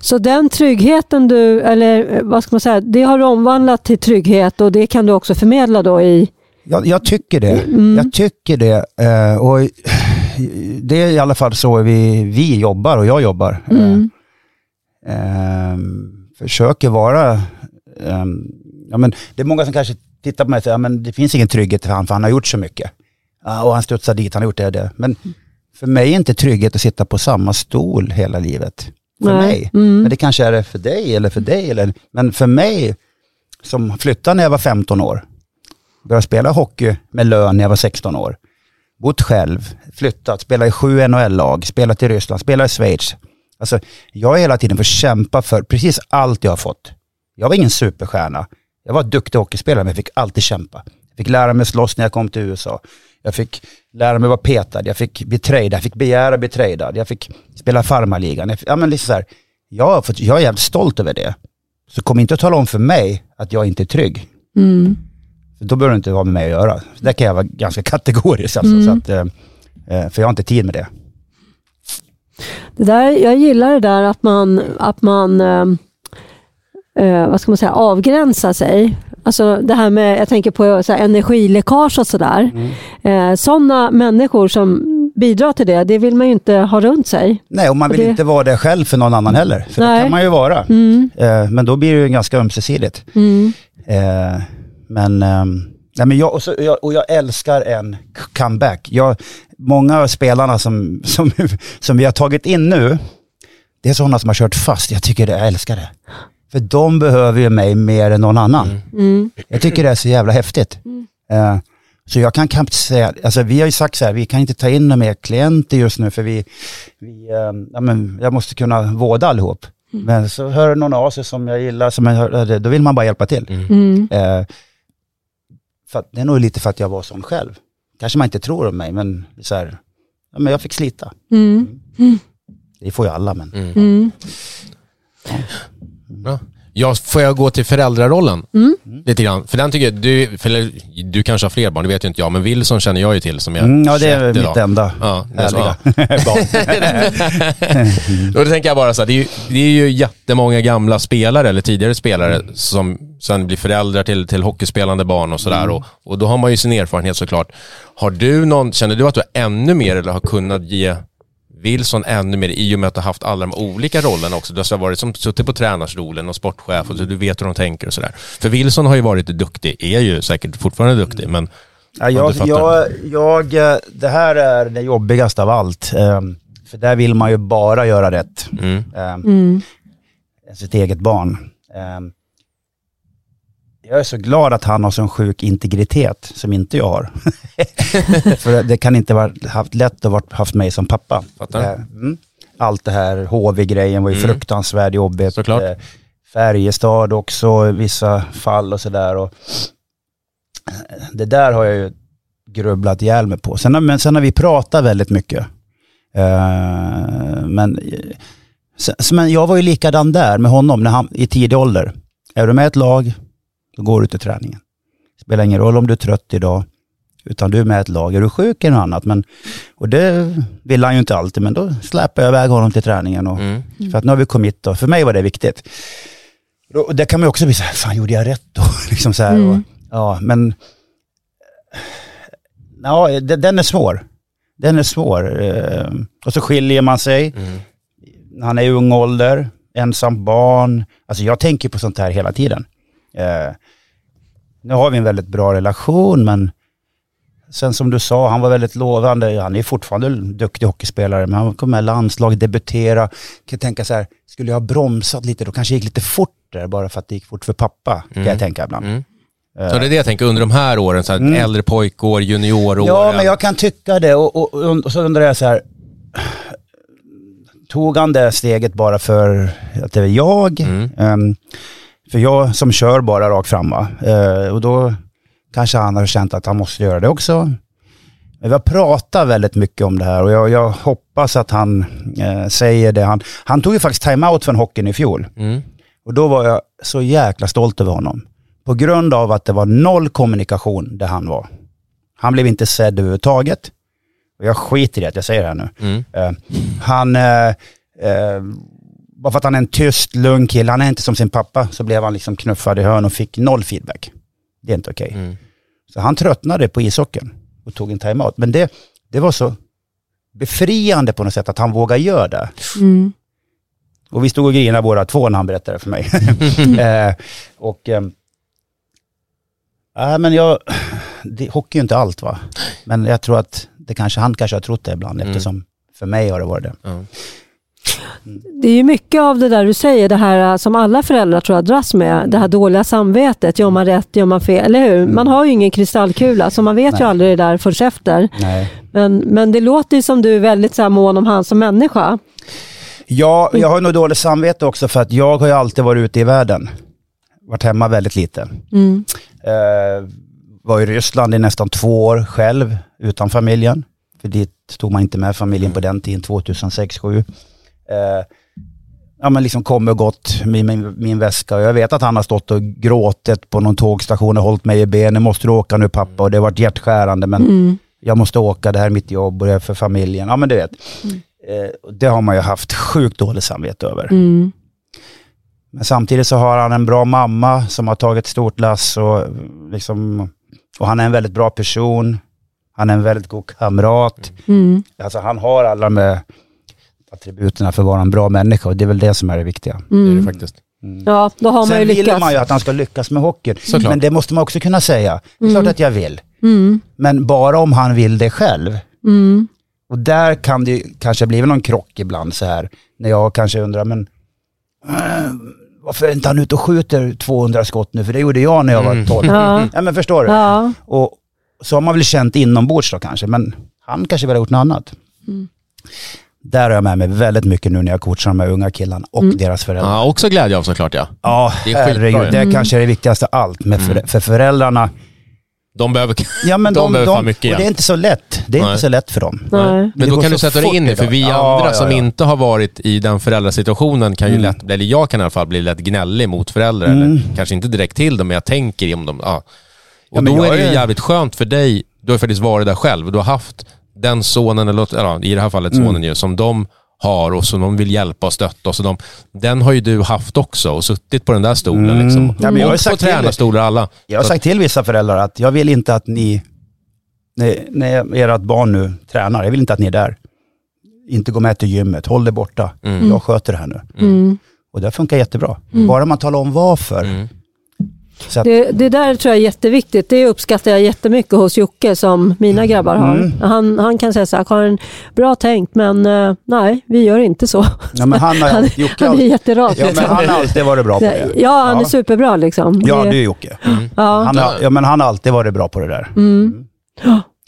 Så den tryggheten du, eller eh, vad ska man säga, det har du omvandlat till trygghet och det kan du också förmedla då i... Jag, jag tycker det. Mm. Jag tycker det. Eh, och det är i alla fall så vi, vi jobbar och jag jobbar. Mm. Eh, eh, försöker vara... Eh, ja, men det är många som kanske tittar på mig och säger att det finns ingen trygghet för han, för han har gjort så mycket. Ja, och han studsar dit, han har gjort det och det. Men för mig är inte trygghet att sitta på samma stol hela livet. För Nej. mig. Mm. Men det kanske är det för dig eller för dig. Eller, men för mig, som flyttade när jag var 15 år, började spela hockey med lön när jag var 16 år, bott själv, flyttat, spelat i sju NHL-lag, spelat i Ryssland, spelat i Schweiz. Alltså, jag har hela tiden fått kämpa för precis allt jag har fått. Jag var ingen superstjärna. Jag var duktig hockeyspelare men jag fick alltid kämpa. Jag fick lära mig slåss när jag kom till USA. Jag fick lära mig vara petad, jag fick bli tradad, jag fick begära bli tradad, jag fick spela farmarligan. Jag, fick- ja, men liksom så här, jag, har fått, jag är jävligt stolt över det. Så kom inte att tala om för mig att jag inte är trygg. Mm. För då behöver du inte ha med mig att göra. Så där kan jag vara ganska kategorisk alltså. Mm. Så att, eh, eh, för jag har inte tid med det. Det där, jag gillar det där att man, att man eh, eh, vad ska man säga, avgränsar sig. Alltså det här med, jag tänker på så här, energiläckage och sådär. Eh, Sådana människor som bidrar till det, det vill man ju inte ha runt sig. Nej, och man vill Och det- inte vara det själv för någon annan heller. För det Nej. kan man ju vara. Mm. Eh, men då blir det ju ganska ömsesidigt. Mm. Eh, men, ehm, nej, men jag, och, så, jag, och jag älskar en comeback. Jag, många av spelarna som, som, som vi har tagit in nu, det är sådana som har kört fast. Jag tycker det, jag älskar det. För de behöver ju mig mer än någon annan. Mm. Jag tycker det är så jävla häftigt. Eh, Så jag kan knappt säga, alltså vi har ju sagt så här, vi kan inte ta in några mer klienter just nu för vi, vi eh, ja, men jag måste kunna vårda allihop. Men så hör någon av sig som jag gillar, som jag hör, då vill man bara hjälpa till. Mm. För att, det är nog lite för att jag var sån själv. Kanske man inte tror om mig, men så här, ja, men jag fick slita. Mm. Det får ju alla, men Mm. Bra. Ja, får jag gå till föräldrarollen Mm. lite grann? För den tycker jag, du, för, du kanske har fler barn, det vet ju inte jag, men Wilson känner jag ju till som är mm, ja, det är 21 mitt idag. enda Ja, det är så, ja. barn. Och då tänker jag bara så här, det är, ju, det är ju jättemånga gamla spelare, eller tidigare spelare, som sen blir föräldrar till, till hockeyspelande barn och sådär. Och, och då har man ju sin erfarenhet såklart. Har du någon, känner du att du har ännu mer, eller har kunnat ge Wilson ännu mer i och med att du har haft alla de olika rollerna också. Du har varit som suttit på tränarstolen och sportchef och så du vet hur de tänker och sådär. För Wilson har ju varit duktig, är ju säkert fortfarande duktig, men Ja, Ja, jag, jag, jag, eh, det här är det jobbigaste av allt. ehm, För där vill man ju bara göra rätt. mm, ehm, Mm. Sitt eget barn. Jag är så glad att han har sån sjuk integritet som inte jag har. För det kan inte ha haft lätt att ha haft mig som pappa. Eh, Mm. Allt det här HV-grejen var ju Mm. fruktansvärt jobbigt. Såklart. Eh, Färjestad också i vissa fall och sådär. eh, Det där har jag ju grubblat ihjäl mig på. Sen, har- men sen har vi pratat väldigt mycket. Men, men jag var ju likadan där med honom när han, i tidig ålder. Är du med ett lag, då går du till träningen. Spelar ingen roll om du är trött idag, utan du är med ett lag. Är du sjuk eller något annat, men, och det vill han ju inte alltid, men då släpper jag iväg honom till träningen. Och, mm, För att nu har vi kommit då. För mig var det viktigt. Och det kan man också bli så här, fan gjorde jag rätt då? liksom så här, Mm. och, ja, men ja, det- den är svår. Den är svår. eh, Och så skiljer man sig. mm, Han är i ung ålder, ensam barn. Alltså jag tänker på sånt här hela tiden. Eh, nu har vi en väldigt bra relation, men sen som du sa, han var väldigt lovande. Han är fortfarande en duktig hockeyspelare, men han kom med landslag, debutera. Kan tänka så här, skulle jag ha bromsat lite då kanske gick lite fort där, bara för att det gick fort för pappa, kan Mm. jag tänka ibland. mm. Eh, Så det är det jag tänker under de här åren, så här, Mm. äldre pojkår, junioråren. Ja, men jag kan tycka det. Och, och, och, och så undrar jag så här, tog han det steget bara för att det är jag? Mm. Ehm, för jag som kör bara rakt fram va? Eh, och då kanske han har känt att han måste göra det också. Men vi har pratat väldigt mycket om det här och jag, jag hoppas att han eh, säger det. Han, han tog ju faktiskt time-out från hockeyn i fjol. Mm. Och då var jag så jäkla stolt över honom. På grund av att det var noll kommunikation där han var. Han blev inte sedd överhuvudtaget. Och jag skiter i att jag säger det här nu. Mm. Eh, han, eh, eh, bara för att han är en tyst, lugn kille, han är inte som sin pappa, så blev han liksom knuffad i hörn och fick noll feedback. Det är inte okej. Mm. Så han tröttnade på ishockeyn och tog en timeout. Men det, det var så befriande på något sätt att han vågade göra det. Mm. Och vi stod och grinade båda två när han berättade för mig. eh, och äh, men jag, det, hockey är ju inte allt va. Men jag tror att det kanske, han kanske har trott det ibland Mm. eftersom för mig har det varit det. Ja. Det är ju mycket av det där du säger, det här äh, som alla föräldrar tror jag dras med. Det här dåliga samvetet. Gör man rätt, gör man fel? Eller hur? Man har ju ingen kristallkula så man vet ju Nej. aldrig det där först efter. Nej. Men, men det låter ju som du är väldigt så här mån om han som människa. Ja, jag har nog dåligt samvete också för att jag har ju alltid varit ute i världen. Varit hemma väldigt lite. Mm. Eh, var i Ryssland i nästan två år själv utan familjen. För dit tog man inte med familjen på den tiden, 2006-2007. Eh, ja men liksom kom och gått med min, min väska och jag vet att han har stått och gråtit på någon tågstation och hållit mig i benen. Måste du åka nu pappa? Och det har varit hjärtskärande men Mm. jag måste åka, det här är mitt jobb och det är för familjen. Ja men du vet. Eh, och det har man ju haft sjukt dåligt samvete över. Mm. Men samtidigt så har han en bra mamma som har tagit stort lass och, liksom, och han är en väldigt bra person. Han är en väldigt god kamrat. Mm. Alltså han har alla med attributerna för att vara en bra människa och det är väl det som är det viktiga. Det är det Mm. faktiskt. Ja, då har man ju Sen vill lyckats. man ju att han ska lyckas med hockeyn. Såklart. Men det måste man också kunna säga. Det är Mm. klart att jag vill. Mm. Men bara om han vill det själv. Mm. Och där kan det kanske bli någon krock ibland så här. När jag kanske undrar, men äh, varför är inte han ute och skjuter 200 skott nu? För det gjorde jag när jag var Mm. 12. Ja. Ja men förstår du? Ja. Och, så har man väl känt inombords då kanske, men han kanske vill ha gjort något annat. Där har jag med mig väldigt mycket nu när jag coachar de här unga killarna och Mm. deras föräldrar. Ja, också glädje av såklart ja. Ja, Det är herregud. ju. Det Mm. kanske är det viktigaste allt. Med för, Mm. för föräldrarna, De behöver... ja men De de, behöver de, fan mycket och det är igen. inte så lätt. Det är Nej. inte så lätt för dem. Nej. Men då kan du sätta dig in i, för idag. vi Ja, andra ja, som ja. inte har varit i den föräldrasituationen kan ju Mm. lätt, eller jag kan i alla fall bli lätt gnällig mot föräldrar, Mm. eller kanske inte direkt till dem, men jag tänker om dem. Ja. Och då är det ju är- jävligt skönt för dig, du har faktiskt varit där själv, du har haft den sonen, eller ja, i det här fallet Mm. sonen ju, som de har och som de vill hjälpa och stötta. Och så de, den har ju du haft också och suttit på den där stolen. Mm. Liksom. Ja, men jag har och på sagt till- tränarstolar alla. Jag har sagt till vissa föräldrar att jag vill inte att ni, när, när ert barn nu tränar, jag vill inte att ni är där. Inte gå med till gymmet, håll det borta. Mm. Jag sköter det här nu. Mm. Och det funkar jättebra. Bara man talar om varför. Mm. Att, Det, det där tror jag är jätteviktigt. Det uppskattar jag jättemycket hos Jocke som mina grabbar har. Mm. Han, han kan säga så här, Karin, bra tänkt men eh, nej, vi gör inte så. ja, men han, har, Han, Jocke, han är jätterak. ja, men liksom. han har alltid varit bra på det. Ja, han är Ja. superbra liksom. Ja, Det- är Jocke. ja. Han har, ja, men han har alltid varit bra på det där. Mm.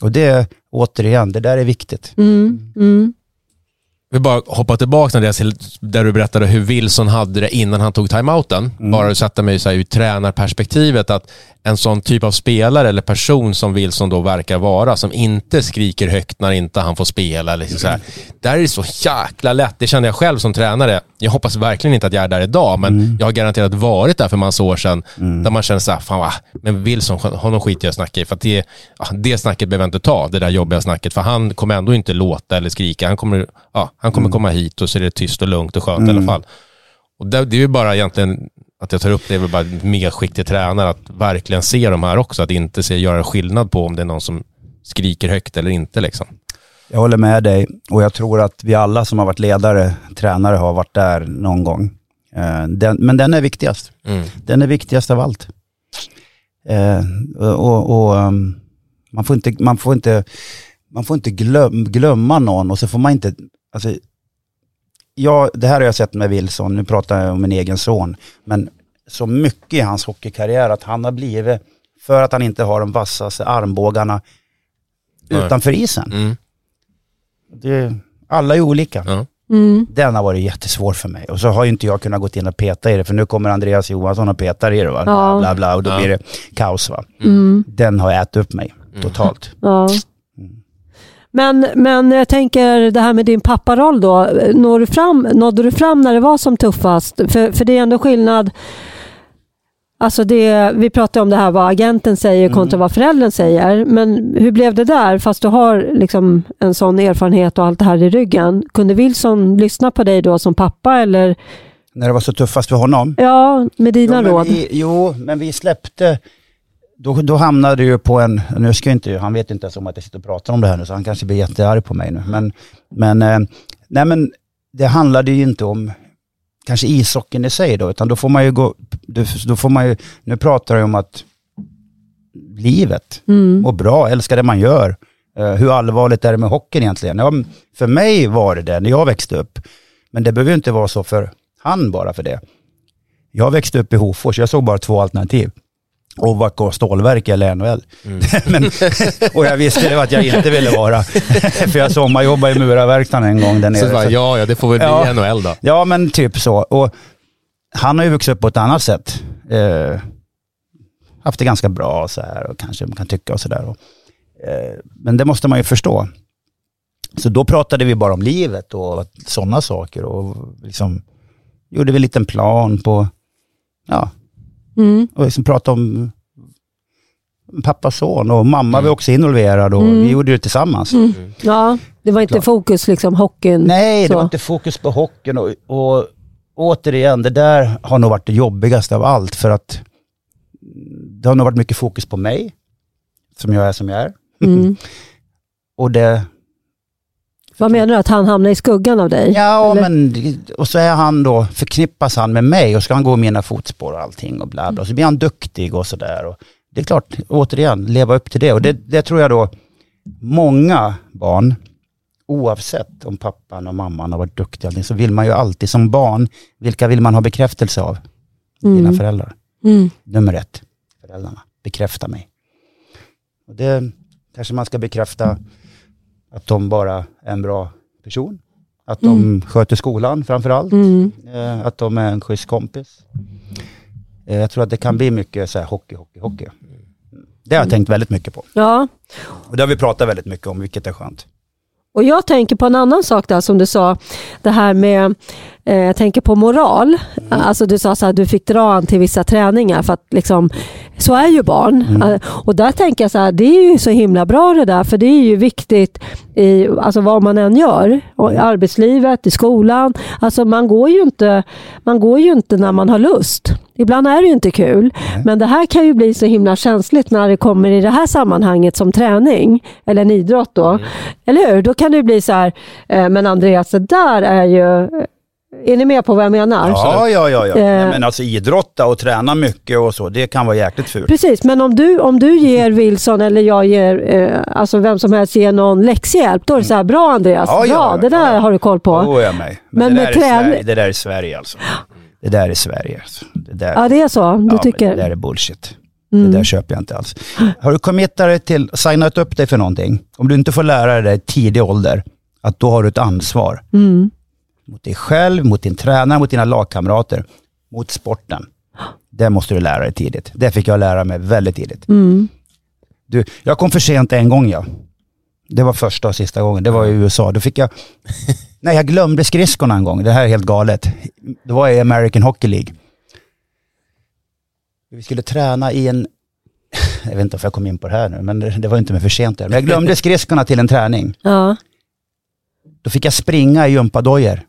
Och det, återigen, det där är viktigt. Mm. Vi bara hoppa tillbaka Andreas, till där du berättade hur Wilson hade det innan han tog timeouten. Mm. Bara sätta mig så här, ur tränarperspektivet att en sån typ av spelare eller person som Wilson då verkar vara, som inte skriker högt när inte han får spela. Eller så här. Där är det så jäkla lätt. Det kände jag själv som tränare. Jag hoppas verkligen inte att jag är där idag, men Mm. jag har garanterat varit där för massa år sedan. Där man känner så här, fan va, men Wilson, honom skiter jag snacka i. För att det, det snacket behöver jag inte ta, det där jobbiga snacket. För han kommer ändå inte låta eller skrika. Han kommer, ja, han kommer komma hit och så är det tyst och lugnt och skönt i alla fall. Och det, det är ju bara egentligen, att jag tar upp det är väl bara en megaskicklig tränare, att verkligen se de här också. Att inte se, göra skillnad på om det är någon som skriker högt eller inte. Liksom. Jag håller med dig och jag tror att vi alla som har varit ledare, tränare, har varit där någon gång. Eh, Den, men den är viktigast. Mm. Den är viktigast av allt. Eh, och, och, um, man får inte, man får inte, man får inte glöm, glömma någon och så får man inte, alltså, ja, det här har jag sett med Wilson, nu pratar jag om min egen son, men så mycket i hans hockeykarriär att han har blivit, för att han inte har de vassaste armbågarna Nej. utanför isen. Mm. Det, alla är olika. Ja. Mm. Den har varit jättesvår för mig. Och så har ju inte jag kunnat gå in och peta i det, för nu kommer Andreas Johansson och petar i det. Va? Ja. Bla, bla, och då Ja. blir det kaos. Va? Mm. Den har ätit upp mig totalt. Ja. Men, men jag tänker det här med din papparoll då. Når du fram, nådde du fram när det var som tuffast? För, för det är ändå skillnad. Alltså det, vi pratar om det här vad agenten säger kontra Mm. vad föräldern säger. Men hur blev det där? Fast du har liksom en sån erfarenhet och allt det här i ryggen. Kunde Wilson lyssna på dig då som pappa eller När det var så tuffast för honom. ja, med dina jo, råd? vi, jo, men vi släppte, då, då hamnade det ju på en, nu ska jag inte, han vet inte ens om att jag sitter och pratar om det här nu, så han kanske blir jättearg på mig nu. Men, men, eh, nej men det handlade ju inte om kanske ishockeyn i sig då, utan då får man ju gå, då, får man ju, nu pratar jag om att livet, Mm. må bra, älska det man gör. Eh, hur allvarligt är det med hockeyn egentligen? Ja, för mig var det det när jag växte upp. Men det behöver ju inte vara så för han bara för det. Jag växte upp i Hofors, jag såg bara två alternativ. OVAC stålverk eller NHL. Men, och jag visste det att jag inte ville vara. för jag sommarjobbade i murarverkstaden en gång där Så nere. bara, Så- ja, ja, det får väl bli Ja. NHL då. Ja, men typ så. Och han har ju vuxit upp på ett annat sätt. Eh, haft det ganska bra så här och kanske man kan tycka och sådär. Eh, men det måste man ju förstå. Så då pratade vi bara om livet och sådana saker och liksom gjorde vi en liten plan på, ja, Mm. och liksom pratade om pappa och son och mamma var också involverad och Mm. vi gjorde det tillsammans. Mm. Ja, det var inte Klart. fokus liksom hockeyn. Nej, det Så. var inte fokus på hockeyn och, och återigen, det där har nog varit det jobbigaste av allt för att det har nog varit mycket fokus på mig, som jag är som jag är. Mm. Och det, Vad menar du? Att han hamnar i skuggan av dig? ja Eller? men, och så är han då, förknippas han med mig och ska han gå i mina fotspår och allting och bla bla. Så blir han duktig och sådär. Det är klart, återigen, leva upp till det. Och det, det tror jag då, många barn, oavsett om pappan och mamman har varit duktiga, så vill man ju alltid som barn, vilka vill man ha bekräftelse av? Dina Mm. föräldrar. Mm. Nummer ett, föräldrarna. Bekräfta mig. Och det, Kanske man ska bekräfta att de bara är en bra person. Att de sköter skolan framför allt. Mm. Eh, att de är en schysst kompis. Eh, jag tror att det kan bli mycket så här hockey, hockey, hockey. Det har jag tänkt väldigt mycket på. Ja, Och det har vi pratat väldigt mycket om, vilket är skönt. och jag tänker på en annan sak där som du sa. Det här med, jag tänker på moral. Alltså du sa så här, du fick dra han till vissa träningar för att liksom, så är ju barn. Eh, Och där tänker jag så här, det är ju så himla bra det där, för det är ju viktigt i alltså vad man än gör. Och I arbetslivet, i skolan. Alltså man går ju inte, man går ju inte när man har lust. Ibland är det ju inte kul, men det här kan ju bli så himla känsligt när det kommer i det här sammanhanget som träning, eller en idrott då. Eller hur? Då kan det ju bli så här, eh, men Andreas, det där är ju... Är ni med på vad jag menar? Ja, ja, ja. ja. Eh. Men alltså idrotta och träna mycket och så, det kan vara jäkligt fult. Precis, men om du, om du ger Wilson eller jag ger, eh, alltså vem som helst ger någon läxhjälp, då är det så här, bra Andreas, Ja, bra, ja, det där ja. har du koll på. Är jag med. Men det, där är trän- Sverige, det där är Sverige alltså. Det där är Sverige. Alltså. Det där, Ja, det är så, du ja, tycker? men det där är bullshit. Mm. Det där köper jag inte alls. Har du committat dig till, signat upp dig för någonting, om du inte får lära dig i tidig ålder, att då har du ett ansvar. Mm. Mot dig själv, mot din tränare, mot dina lagkamrater, mot sporten. Det måste du lära dig tidigt. Det fick jag lära mig väldigt tidigt. Mm. Du, jag kom för sent en gång ja. Det var första och sista gången. Det var i USA. Då fick jag... Nej, jag glömde skridskorna en gång. Det här är helt galet. Det var i American Hockey League. Vi skulle träna i en... Jag vet inte om jag kom in på det här nu, men det, var inte med för sent. där. Men jag glömde skridskorna till en träning. Ja. Då fick jag springa i gympadojor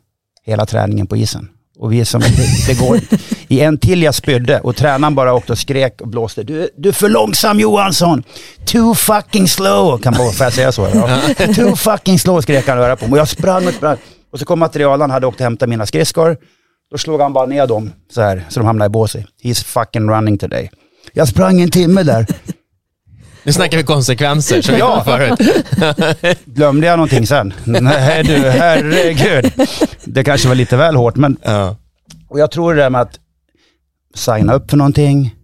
hela träningen på isen. Och vi som, det, det går I en till jag spydde och tränaren bara åkte och skrek och blåste. Du, du är för långsam Johansson! Too fucking slow! Kan man, får jag säga så? Ja. Too fucking slow skrek han och öra på mig. Och jag sprang och sprang. Och så kom materialen, hade åkt och hämtat mina skridskor. Då slog han bara ner dem så här, så de hamnade i båset. He's fucking running today. Jag sprang en timme där. Nu snackar vi konsekvenser, som vi Ja. ja. förut. Glömde jag någonting sen? Nej du, herregud. Det kanske var lite väl hårt, men Ja. Och jag tror det där med att signa upp för någonting,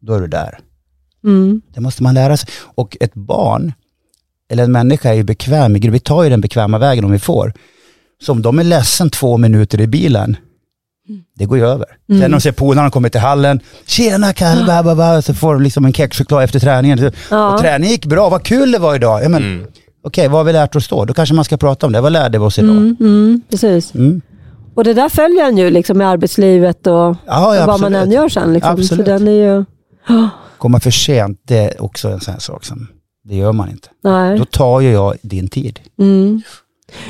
då är du där. Mm. Det måste man lära sig. Och ett barn, eller en människa är ju bekväm, vi tar ju den bekväma vägen om vi får. Så om de är ledsen två minuter i bilen, det går ju över. Sen när de ser polarna kommer till hallen, tjena Kalle, ba, så får de liksom en kexchoklad efter träningen. Ja. Och träningen gick bra, vad kul det var idag. Ja, men, Okej, vad har vi lärt oss då? Då kanske man ska prata om det. Vad lärde vi oss idag? Mm, mm, precis. Mm. Och det där följer en ju liksom i arbetslivet och, Ja, ja, och vad man än gör sen. Liksom. Så Absolut. den är ju... Komma för sent, det är också en sån här sak som, det gör man inte. Nej. Då tar ju jag din tid.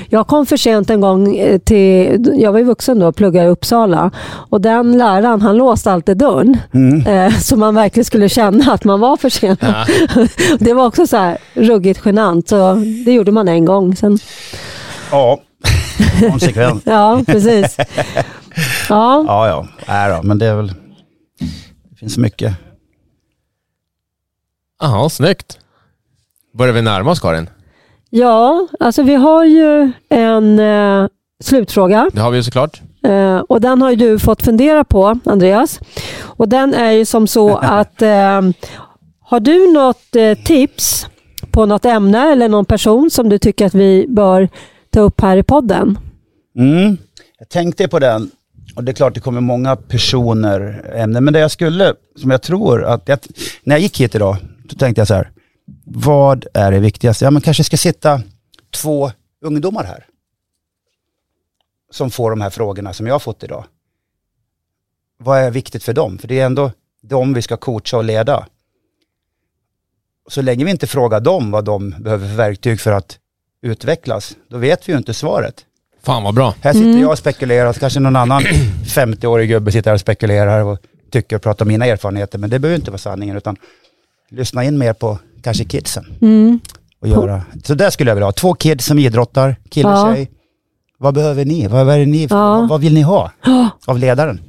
Jag kom för sent en gång eh, till, jag var ju vuxen då och pluggade i Uppsala och den läraren han låste alltid dörren Mm. eh, så man verkligen skulle känna att man var för sen. det var också så här ruggigt genant så det gjorde man en gång. Sen, Ja, konsekvent. ja, precis. Ja, Ja, ja. Nej då, men det är väl... Det finns mycket. Jaha, snyggt. Börjar vi närma oss Karin? Ja, alltså vi har ju en eh, slutfråga Det har vi ju såklart. Eh, och den har ju du fått fundera på, Andreas. Och den är ju som så att eh, har du något eh, tips på något ämne eller någon person som du tycker att vi bör ta upp här i podden? Mm. Jag tänkte på den. Och det är klart det kommer många personer, ämnen. Men det jag skulle, som jag tror att, jag, när jag gick hit idag, då tänkte jag så här. Vad är det viktigaste? Ja men kanske ska sitta två ungdomar här. Som får de här frågorna som jag har fått idag. Vad är viktigt för dem? För det är ändå dem vi ska coacha och leda. Så länge vi inte frågar dem vad de behöver för verktyg för att utvecklas, då vet vi ju inte svaret. Fan vad bra. Här sitter jag och spekulerar, så kanske någon annan 50-årig gubbe sitter här och spekulerar och tycker och pratar om mina erfarenheter, men det behöver inte vara sanningen, utan lyssna in mer på kanske kidsen. Mm. Och göra. Så där skulle jag vilja ha, två kids som idrottar, kille och Ja. tjej. Vad behöver ni? Vad, vad, är ni? Ja. Vad, vad vill ni ha av ledaren?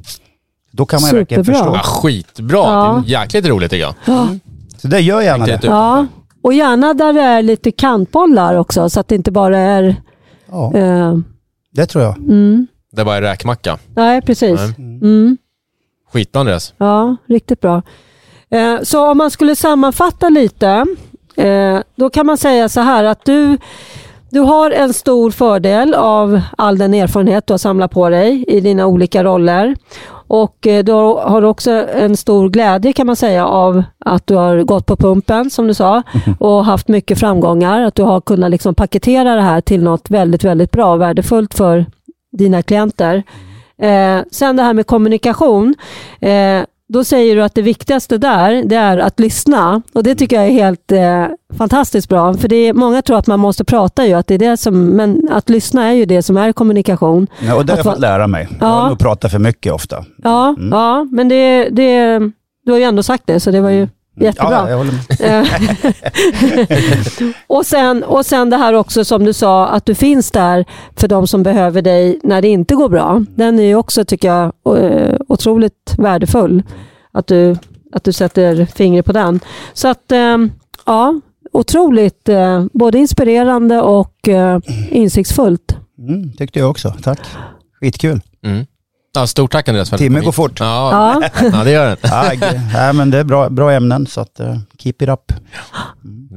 Då kan man ju verkligen Superbra. förstå. Ja, skitbra. Ja. Det är jäkligt roligt tycker jag. Så det gör gärna det. Ja, och gärna där det är lite kantbollar också så att det inte bara är... Ja, Eh, det tror jag. mm. Det var en räkmacka. Nej, precis. Nej. Mm. Skitbra Andreas. Ja, riktigt bra. Eh, Så om man skulle sammanfatta lite Eh, då kan man säga så här att du, du har en stor fördel av all den erfarenhet du har samlat på dig i dina olika roller. Och eh, du har också en stor glädje kan man säga av att du har gått på pumpen som du sa och haft mycket framgångar. Att du har kunnat liksom paketera det här till något väldigt, väldigt bra och värdefullt för dina klienter. Eh, sen det här med kommunikation. Eh, då säger du att det viktigaste där, det är att lyssna. Och det tycker jag är helt eh, fantastiskt bra. För det är, många tror att man måste prata ju, att det är det som, men att lyssna är ju det som är kommunikation. Ja, och det har jag fått lära mig. Jag Ja. har nog pratat för mycket ofta. Ja, ja men det, det, du har ju ändå sagt det, så det var ju jättebra. Ja, jag håller med. Och, sen, och sen det här också som du sa, att du finns där för de som behöver dig när det inte går bra. Den är ju också, tycker jag, eh, otroligt värdefull. Att du, att du sätter fingret på den. Så att, eh, ja, otroligt eh, både inspirerande och eh, insiktsfullt. Mm, tyckte jag också. Tack. Skitkul. Mm. Ja, stort tack Andreas för att du Timmen går fort. Ja, Ja, ja det gör den. Ja, men det är bra, bra ämnen, så att, eh, keep it up.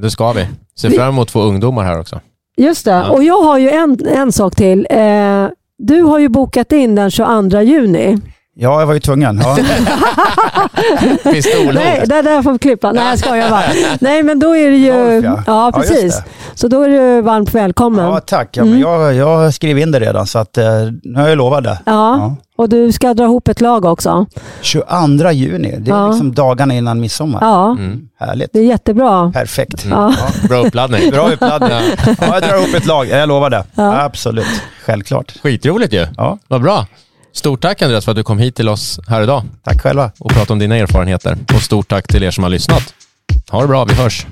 Det ska vi. Ser fram emot två ungdomar här också. just det. Ja. Och jag har ju en, en sak till. Eh, du har ju bokat in den 22 juni. Ja, jag var ju tvungen. Ja. Nej, det där får vi klippa. Nej, jag skojar bara. Nej, men då är det ju... Golf, ja. ja. Ja, precis. det. Så då är du varmt välkommen. ja, Ja, tack. Ja, men jag, jag har skrivit in det redan, så att, eh, nu har jag lovat det. Ja. och du ska dra ihop ett lag också. 22 juni, det är Ja. liksom dagarna innan midsommar. Ja, Mm. Härligt. det är jättebra. Perfekt. Ja. Bra uppladdning. Bra uppladdning. Ja, jag drar ihop ett lag, jag lovar det. Ja. Absolut, självklart. Skitroligt ju. Ja, Vad bra. Stort tack Andreas för att du kom hit till oss här idag tack själva. och pratade om dina erfarenheter. Och stort tack till er som har lyssnat. Ha det bra, vi hörs.